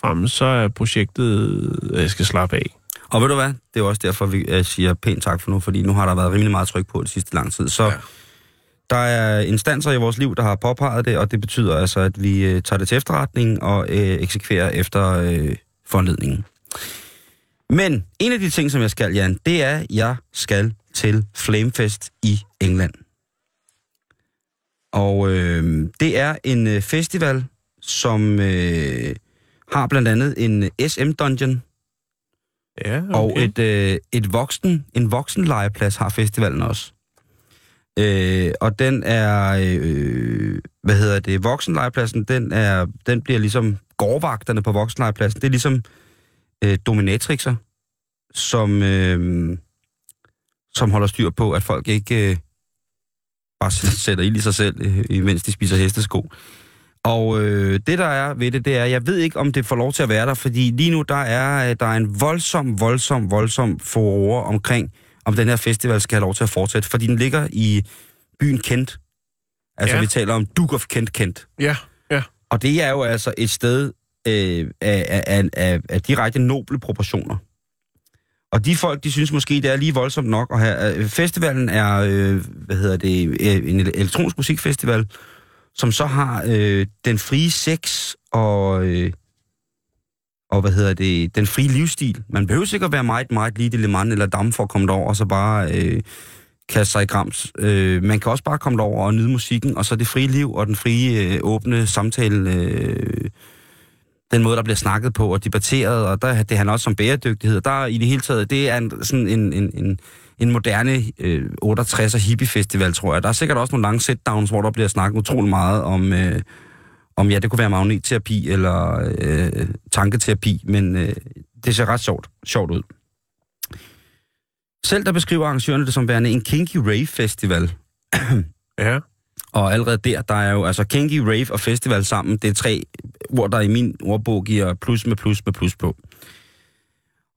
fremmest, så er projektet, at jeg skal slappe af. Og ved du hvad? Det er også derfor, vi øh, siger pænt tak for nu, fordi nu har der været rimelig meget tryk på det sidste lang tid. Så ja. Der er instanser i vores liv, der har påpeget det, og det betyder altså, at vi øh, tager det til efterretning og øh, eksekverer efter øh, foranledningen. Men en af de ting, som jeg skal, Jan, det er, at jeg skal til Flamefest i England. Og øh, det er en øh, festival, som øh, har blandt andet en SM-dungeon, Ja, okay. og et, øh, et voksen, en voksen legeplads har festivalen også. Øh, og den er, øh, hvad hedder det, voksenlegepladsen, den, er, den bliver ligesom gårdvagterne på voksenlegepladsen. Det er ligesom øh, dominatrixer, som, øh, som holder styr på, at folk ikke øh, bare sætter ild i sig selv, øh, imens de spiser hestesko. Og øh, det, der er ved det, det er, jeg ved ikke, om det får lov til at være der, fordi lige nu, der er, øh, der er en voldsom, voldsom, voldsom forår omkring, om den her festival skal have lov til at fortsætte, fordi den ligger i byen Kent. Altså, ja. Vi taler om Duke of Kent Kent. Ja, ja. Og det er jo altså et sted øh, af, af, af, af, af direkte noble proportioner. Og de folk, de synes måske, det er lige voldsomt nok at have... øh, Festivalen er, øh, hvad hedder det, øh, en elektronisk musikfestival, som så har øh, den frie sex og, øh, og hvad hedder det, den frie livsstil. Man behøver sikkert være meget, meget lille Le Mans eller dam for at komme derover, og så bare øh, kaste sig i grams. Øh, man kan også bare komme derover og nyde musikken, og så det frie liv og den frie, øh, åbne samtale, øh, den måde, der bliver snakket på og debatteret, og der, det handler også om bæredygtighed. Der i det hele taget, det er en, sådan en, en, en, en moderne øh, 68'er hippie-festival, tror jeg. Der er sikkert også nogle lange sit-downs, hvor der bliver snakket utrolig meget om, øh, om ja, det kunne være magnetterapi eller øh, tanketerapi, men øh, det ser ret sjovt, sjovt ud. Selv der beskriver arrangørerne det som værende en kinky rave festival. Ja. Og allerede der, der er jo altså kinky, rave og festival sammen. Det er tre ord, der i min ordbog giver plus med plus med plus på.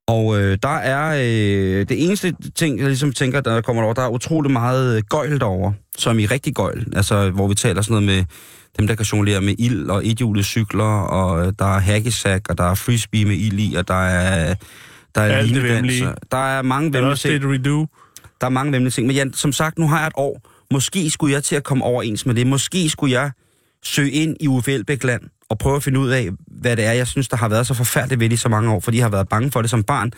Og øh, der er øh, det eneste ting, jeg ligesom tænker, der kommer over, der er utrolig meget øh, gøjl derovre, som i rigtig gøjl. Altså, hvor vi taler sådan noget med dem, der kan jonglere med ild og ethjulet cykler, og øh, der er hackesack, og der er frisbee med ild i, og der er, der er Alt linedanser. Der er mange der vemmelige ting. Der er mange vemmelige ting. Men Jan, som sagt, nu har jeg et år. Måske skulle jeg til at komme overens med det. Måske skulle jeg søge ind i Uffe Elbæk-land og prøve at finde ud af, hvad det er, jeg synes, der har været så forfærdeligt ved i så mange år, fordi jeg har været bange for det som barn.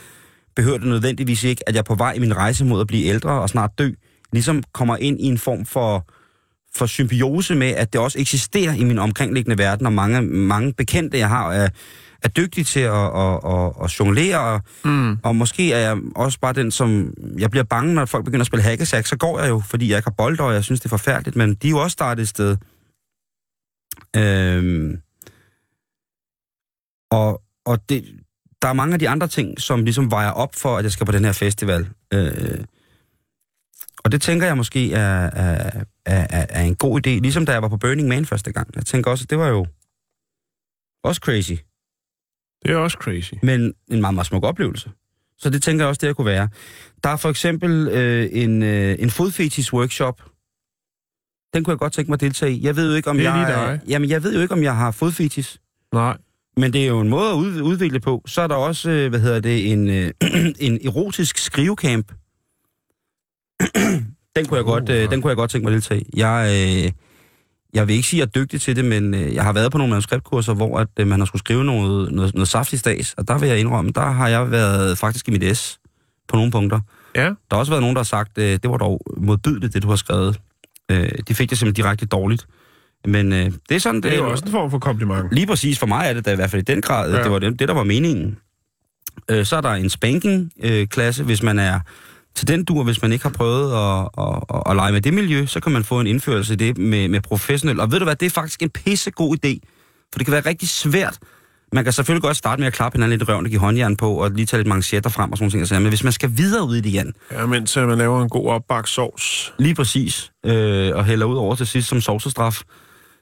Behøver det nødvendigvis ikke, at jeg på vej i min rejse mod at blive ældre og snart dø, ligesom kommer ind i en form for, for symbiose med, at det også eksisterer i min omkringliggende verden, og mange, mange bekendte, jeg har, er, er dygtige til at, at, at, at jonglere, og, Mm. og måske er jeg også bare den, som... Jeg bliver bange, når folk begynder at spille hackesack, så går jeg jo, fordi jeg ikke har bold, og jeg synes, det er forfærdeligt, men de er jo også startet et sted. Øhm, og og det, der er mange af de andre ting, som ligesom vejer op for, at jeg skal på den her festival. Øh, og det tænker jeg måske er, er, er, er, en god idé, ligesom da jeg var på Burning Man første gang. Jeg tænker også, at det var jo også crazy Det er også crazy. men en meget, meget smuk oplevelse. Så det tænker jeg også, det her kunne være. Der er for eksempel øh, en, øh, en fodfetis workshop. Den kunne jeg godt tænke mig at deltage i. Jeg ved jo ikke, om Det er jeg... lige dig. Jamen, jeg ved jo ikke, om jeg har fodfetis. Nej. Men det er jo en måde at ud, udvikle på. Så er der også, øh, hvad hedder det, en, øh, en erotisk skrivecamp. den, kunne jeg godt, øh, den kunne jeg godt tænke mig at deltage i. Jeg, øh, jeg vil ikke sige, at jeg er dygtig til det, men øh, jeg har været på nogle manuskriptkurser, hvor at, øh, man har skulle skrive noget, noget, noget saftig stads, og der vil jeg indrømme, der har jeg været faktisk i mit S på nogle punkter. Ja. Der har også været nogen, der har sagt, øh, det var dog modbydeligt, det du har skrevet. Øh, de fik det simpelthen direkte dårligt. Men øh, det er sådan, Det er jo også en form for kompliment. Lige præcis for mig er det da i hvert fald i den grad, ja. Det var det, det, der var meningen. Øh, så er der en spanking-klasse, hvis man er til den dur, hvis man ikke har prøvet at, at, at, at lege med det miljø, så kan man få en indførelse i det med, med professionel. Og ved du hvad, det er faktisk en pissegod idé, for det kan være rigtig svært. Man kan selvfølgelig godt starte med at klappe hinanden lidt i røven og give håndjern på, og lige tage lidt manchetter frem og sådan nogle ting. Men hvis man skal videre ud i det igen, Ja, mens øh, man laver en god opbagt sovs. lige præcis, øh, og hælder ud over til sidst som sovsestraf,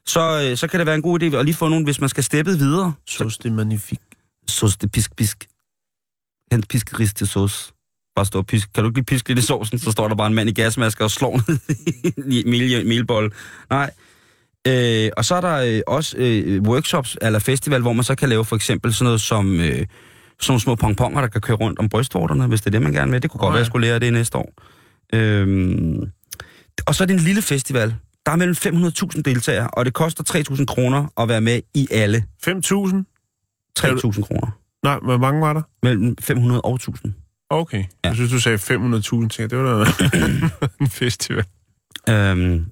så, øh, så kan det være en god idé at lige få nogen, hvis man skal steppe videre. Sauce de magnifique. Sauce de pisk pisk. Hent piskeris til sauce. Bare stå og pisk. Kan du ikke lige piske lidt i sovsen, så står der bare en mand i gasmasker og slår ned i mel, melbolle. Nej. Øh, og så er der øh, også øh, workshops eller festival, hvor man så kan lave for eksempel sådan noget som øh, nogle små pongponger, der kan køre rundt om brystvorterne, hvis det er det, man gerne vil. Det kunne godt Nå være, ja. at jeg skulle lære det næste år. Øhm, og så er det en lille festival. Der er mellem 500.000 deltagere, og det koster 3.000 kroner at være med i alle. 5.000? 3.000 kroner. Nej, hvor mange var der? Mellem 500 og 1.000. Okay. Ja. Jeg synes, du sagde 500.000 til. Det var da en festival. Øhm,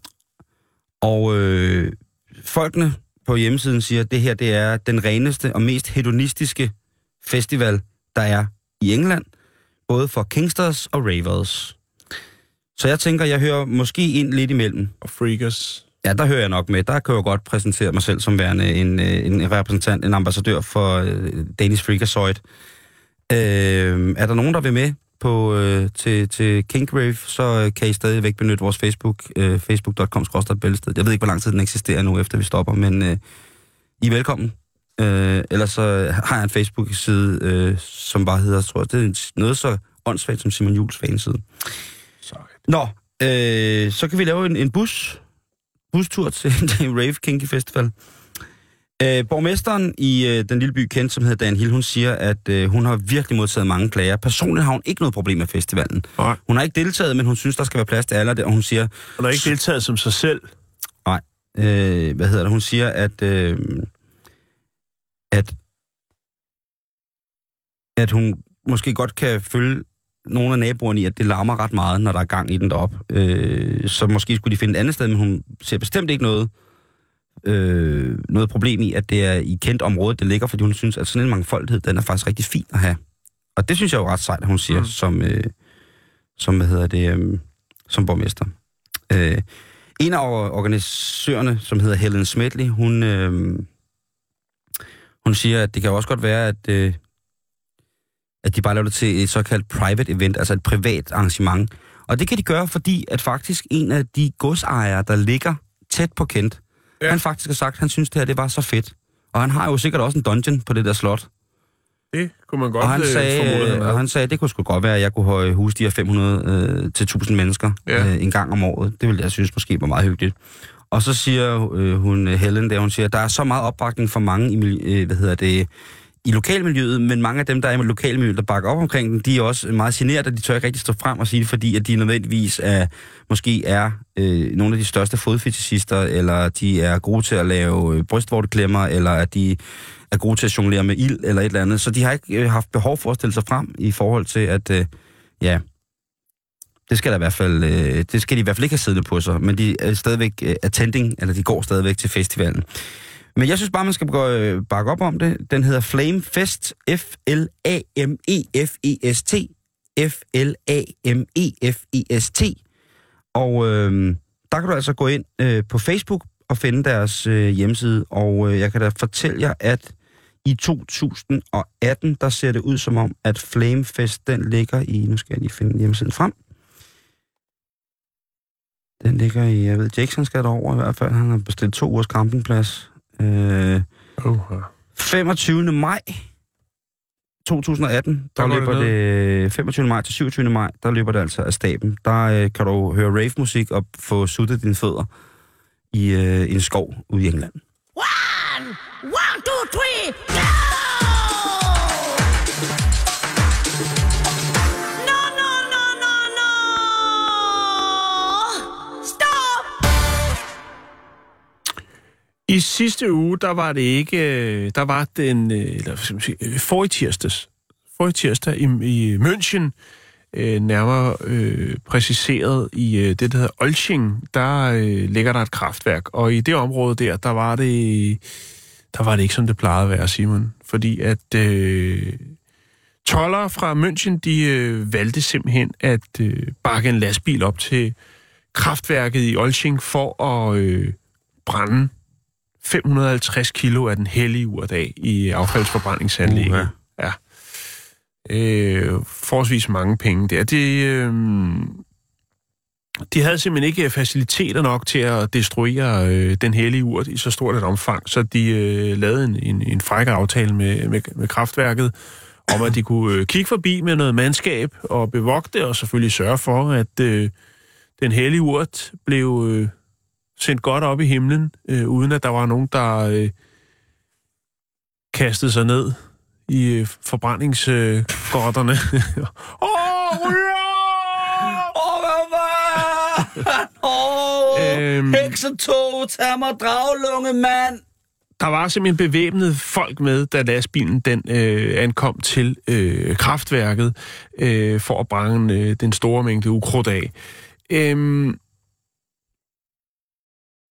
og øh, folkene på hjemmesiden siger, at det her det er den reneste og mest hedonistiske festival, der er i England. Både for Kingsters og Ravers. Så jeg tænker, jeg hører måske ind lidt imellem. Og Freakers. Ja, der hører jeg nok med. Der kan jeg jo godt præsentere mig selv som værende en, øh, en repræsentant, en ambassadør for øh, Danish Freakazoid. Øh, er der nogen, der vil med på, øh, til, til Kinkrave, så øh, kan I stadigvæk benytte vores Facebook, øh, facebook.com bæltested. Jeg ved ikke, hvor lang tid den eksisterer nu, efter vi stopper, men øh, I er velkommen. Øh, ellers så har jeg en Facebook-side, øh, som bare hedder, tror jeg, det er noget så åndssvagt som Simon Jules fanside. Sorry. Nå, øh, så kan vi lave en, en bus, bustur til, til Rave Kinky Festival. Øh, borgmesteren i øh, den lille by Kent, som hedder Dan Hill, hun siger, at øh, hun har virkelig modtaget mange klager. Personligt har hun ikke noget problem med festivalen. Nej. Hun har ikke deltaget, men hun synes, der skal være plads til alle, og hun siger, Hun har ikke deltaget som sig selv. øh, hvad hedder det, hun siger, at, øh, at, at hun måske godt kan følge nogle af naboerne i, at det larmer ret meget, når der er gang i den deroppe. Øh, så måske skulle de finde et andet sted, men hun ser bestemt ikke noget, øh, noget problem i, at det er i kendt område, det ligger, fordi hun synes, at sådan en mangfoldighed, den er faktisk rigtig fin at have. Og det synes jeg jo ret sejt, at hun siger, mm. Som, øh, som, hvad hedder det, øh, som borgmester. Øh, en af organisørerne, som hedder Helen Smedley, hun, øh, hun siger, at det kan også godt være, at, øh, at de bare laver det til et såkaldt private event, altså et privat arrangement. Og det kan de gøre, fordi at faktisk en af de godsejere, der ligger tæt på Kent, ja. Han faktisk har sagt, at han synes, det her det var så fedt. Og han har jo sikkert også en dungeon på det der slot. Det kunne man godt Og han, øh, sagde, øh, og han sagde, det kunne sgu godt være, at jeg kunne høje huse de her 500 øh, til 1000 mennesker Ja. øh, en gang om året. Det ville jeg synes måske var meget hyggeligt. Og så siger øh, hun, øh, Helen, der hun siger, der er så meget opbakning for mange øh, hvad hedder det, i lokalmiljøet, men mange af dem, der er i lokalmiljøet, der bakker op omkring den, de er også meget generet, og de tør ikke rigtig stå frem og sige det, fordi at de nødvendigvis er, måske er øh, nogle af de største fodfetishister, eller de er gode til at lave øh, brystvorteklemmer, eller at de er gode til at jonglere med ild, eller et eller andet. Så de har ikke øh, haft behov for at stille sig frem i forhold til, at øh, ja, det skal der i hvert fald, øh, det skal de i hvert fald ikke have siddende på sig, men de er stadigvæk øh, attending, eller de går stadigvæk til festivalen. Men jeg synes bare, man skal gå, øh, bakke op om det. Den hedder Flame Fest, F-L-A-M-E-F-E-S-T, F-L-A-M-E-F-E-S-T. Og øh, der kan du altså gå ind øh, på Facebook og finde deres øh, hjemmeside, og øh, jeg kan da fortælle jer, at i 2018, der ser det ud som om, at Flamefest, den ligger i, nu skal jeg lige finde hjemmesiden frem. Den ligger i, jeg ved, Jackson skal derover i hvert fald. Han har bestilt to ugers campingplads. Øh, Uh, 25. maj 2018, der, Der det løber ned. det, 25. maj til 27. maj, der løber det altså af staben. Der øh, kan du høre rave-musik og få suttet dine fødder i øh, en skov ude i England. One, I sidste uge, der var det ikke... Øh, der var den... Øh, eller, hvad skal man sige, øh, for i tirsdags. Forrige tirsdag i, i München, øh, nærmere øh, præciseret i øh, det, der hedder Olching, der øh, ligger der et kraftværk. Og i det område der, der var det... Der var det ikke, som det plejede at være, Simon. Fordi at... Øh, toller fra München, de øh, valgte simpelthen at øh, bakke en lastbil op til kraftværket i Olching for at øh, brænde 550 kilo af den hellige urdag i affaldsforbrændingsanlægget. Uha. Ja. Øh, forholdsvis mange penge der. Det, øh, de havde simpelthen ikke faciliteter nok til at destruere øh, den hellige urt i så stort et omfang, så de øh, lavede en, en, en fræk aftale med, med, med kraftværket, om at de kunne øh, kigge forbi med noget mandskab og bevogte, og selvfølgelig sørge for, at øh, den hellige urt blev øh, sendt godt op i himlen, øh, uden at der var nogen, der øh, kastede sig ned i øh, forbrændingsgrotterne. Åh, oh, Åh? Åh, Øhm. heksetog, tag mig draglunge, mand. Der var simpelthen bevæbnet folk med, da lastbilen den øh, ankom til øh, kraftværket øh, for at brænde øh, den store mængde ukrudt af. Øhm,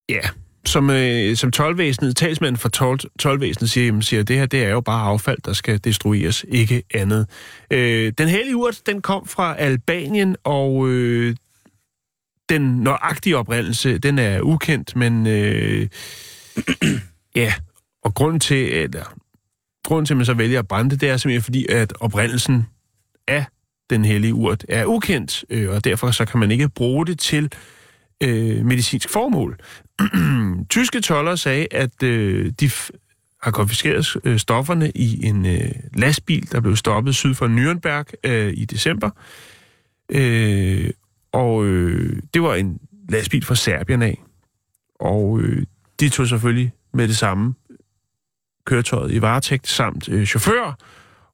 ja, som, øh, som tolvvæsenet, talsmanden for tol, tolvvæsenet siger, jamen, siger, det her det er jo bare affald, der skal destrueres, ikke andet. Øh, den hellige urt, den kom fra Albanien, og øh, den nøjagtige oprindelse, den er ukendt, men øh, ja, og grunden til, eller, grunden til, at man så vælger at brænde det, det er simpelthen fordi, at oprindelsen af den hellige urt er ukendt, øh, og derfor så kan man ikke bruge det til øh, Øh, medicinsk formål. Tyske toller sagde, at øh, de f- har konfiskeret øh, stofferne i en øh, lastbil, der blev stoppet syd for Nürnberg øh, i december. Øh, og øh, det var en lastbil fra Serbien af. Og øh, de tog selvfølgelig med det samme køretøjet i varetægt samt øh, chauffør,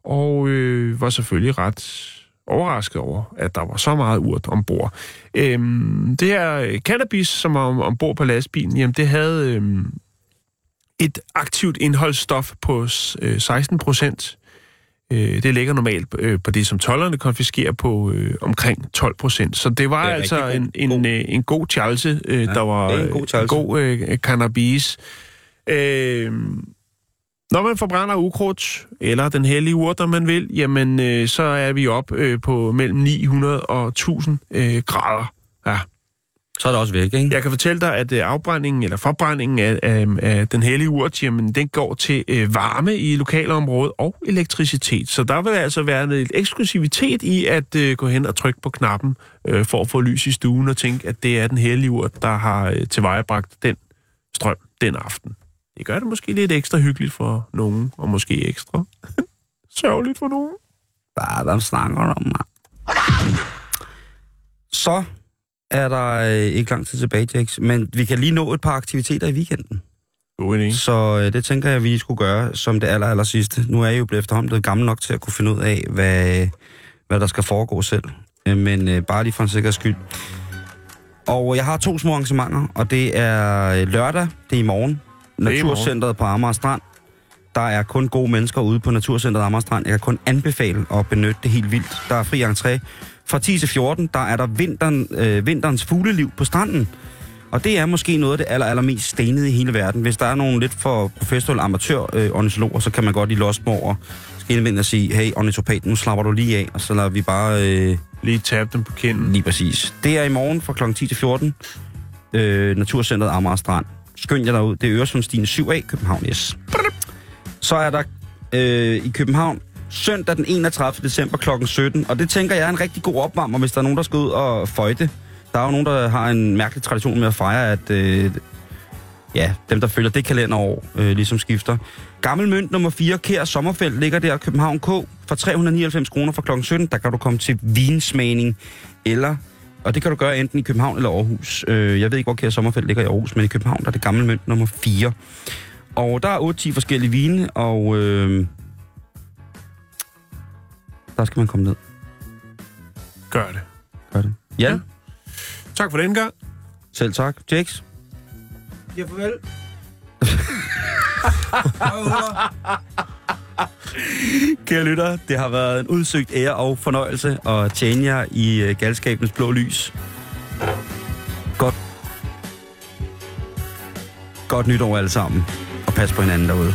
og øh, var selvfølgelig ret overrasket over, at der var så meget urt ombord. Øhm, det her øh, cannabis, som var om, ombord på lastbilen, jamen det havde øhm, et aktivt indholdsstof på øh, 16 procent. Øh, det ligger normalt øh, på det, som tollerne konfiskerer på øh, omkring 12 procent. Så det var Det altså rigtig en, god- en, øh, en god chalse, øh, der var en god øh, chalse. god øh, cannabis. Øh, når man forbrænder ukrudt, eller den hellige urt, om man vil, jamen, øh, så er vi op øh, på mellem 900 og 1000 øh, grader. Ja. Så er det også væk, ikke? Jeg kan fortælle dig, at øh, afbrændingen, eller forbrændingen af, af, af den hellige urt, jamen, den går til øh, varme i lokalområdet og elektricitet. Så der vil altså være lidt eksklusivitet i at øh, gå hen og trykke på knappen øh, for at få lys i stuen og tænke, at det er den hellige urt, der har øh, tilvejebragt den strøm den aften. Det gør det måske lidt ekstra hyggeligt for nogen, og måske ekstra sørgeligt for nogen. Hvad der snakker om, mand? Så er der øh, ikke lang tid tilbage, Jax, men vi kan lige nå et par aktiviteter i weekenden. God idé. Så øh, det tænker jeg, vi skulle gøre som det aller, aller sidste. Nu er jeg jo blevet efterhånden blevet gammel nok til at kunne finde ud af, hvad, hvad der skal foregå selv. Øh, Men øh, bare lige for en sikkerheds skyld. Og jeg har to små arrangementer, og det er øh, lørdag, det er i morgen. I. Naturcentret på Amager Strand. Der er kun gode mennesker ude på Naturcentret Amager Strand. Jeg kan kun anbefale at benytte det helt vildt. Der er fri entré. Fra 10 til 14, der er der vinteren, øh, vinterens fugleliv på stranden. Og det er måske noget af det aller, allermest stenede i hele verden. Hvis der er nogle lidt for professionelle amatør øh, ornitologer, så kan man godt losse dem over skilvind og sige, hey ornitopat, nu slapper du lige af, og så lader vi bare øh, Lige tabe dem på kinden. lige præcis. Det er i morgen fra kl. 10 til 14. Øh, Naturcentret Amager Strand. Skynd jer derud. Det er Øresundstien 7A, København S. Så er der øh, i København søndag den 31. december kl. 17. Og det tænker jeg er en rigtig god opvarmer, hvis der er nogen, der skal ud og føjte. Der er jo nogen, der har en mærkelig tradition med at fejre, at øh, ja, dem, der følger det kalenderår, øh, ligesom skifter. Gammel mønt nummer 4, Kær Sommerfelt, ligger der København K for 399 kroner fra kl. 17. Der kan du komme til vinsmagning, eller, og det kan du gøre enten i København eller Aarhus. Øh, jeg ved ikke, hvor Kær Sommerfelt ligger i Aarhus, men i København der er det gammel mønt nummer 4. Og der er 8-10 forskellige vine, og øh, der skal man komme ned. Gør det. Gør det. Ja. ja. Tak for den gang. selv tak. Jakes. Ja, farvel. Kære lytter, det har været en udsøgt ære og fornøjelse at tjene jer i øh, galskabens blå lys. Godt. Godt nytår alle sammen, og pas på hinanden derude.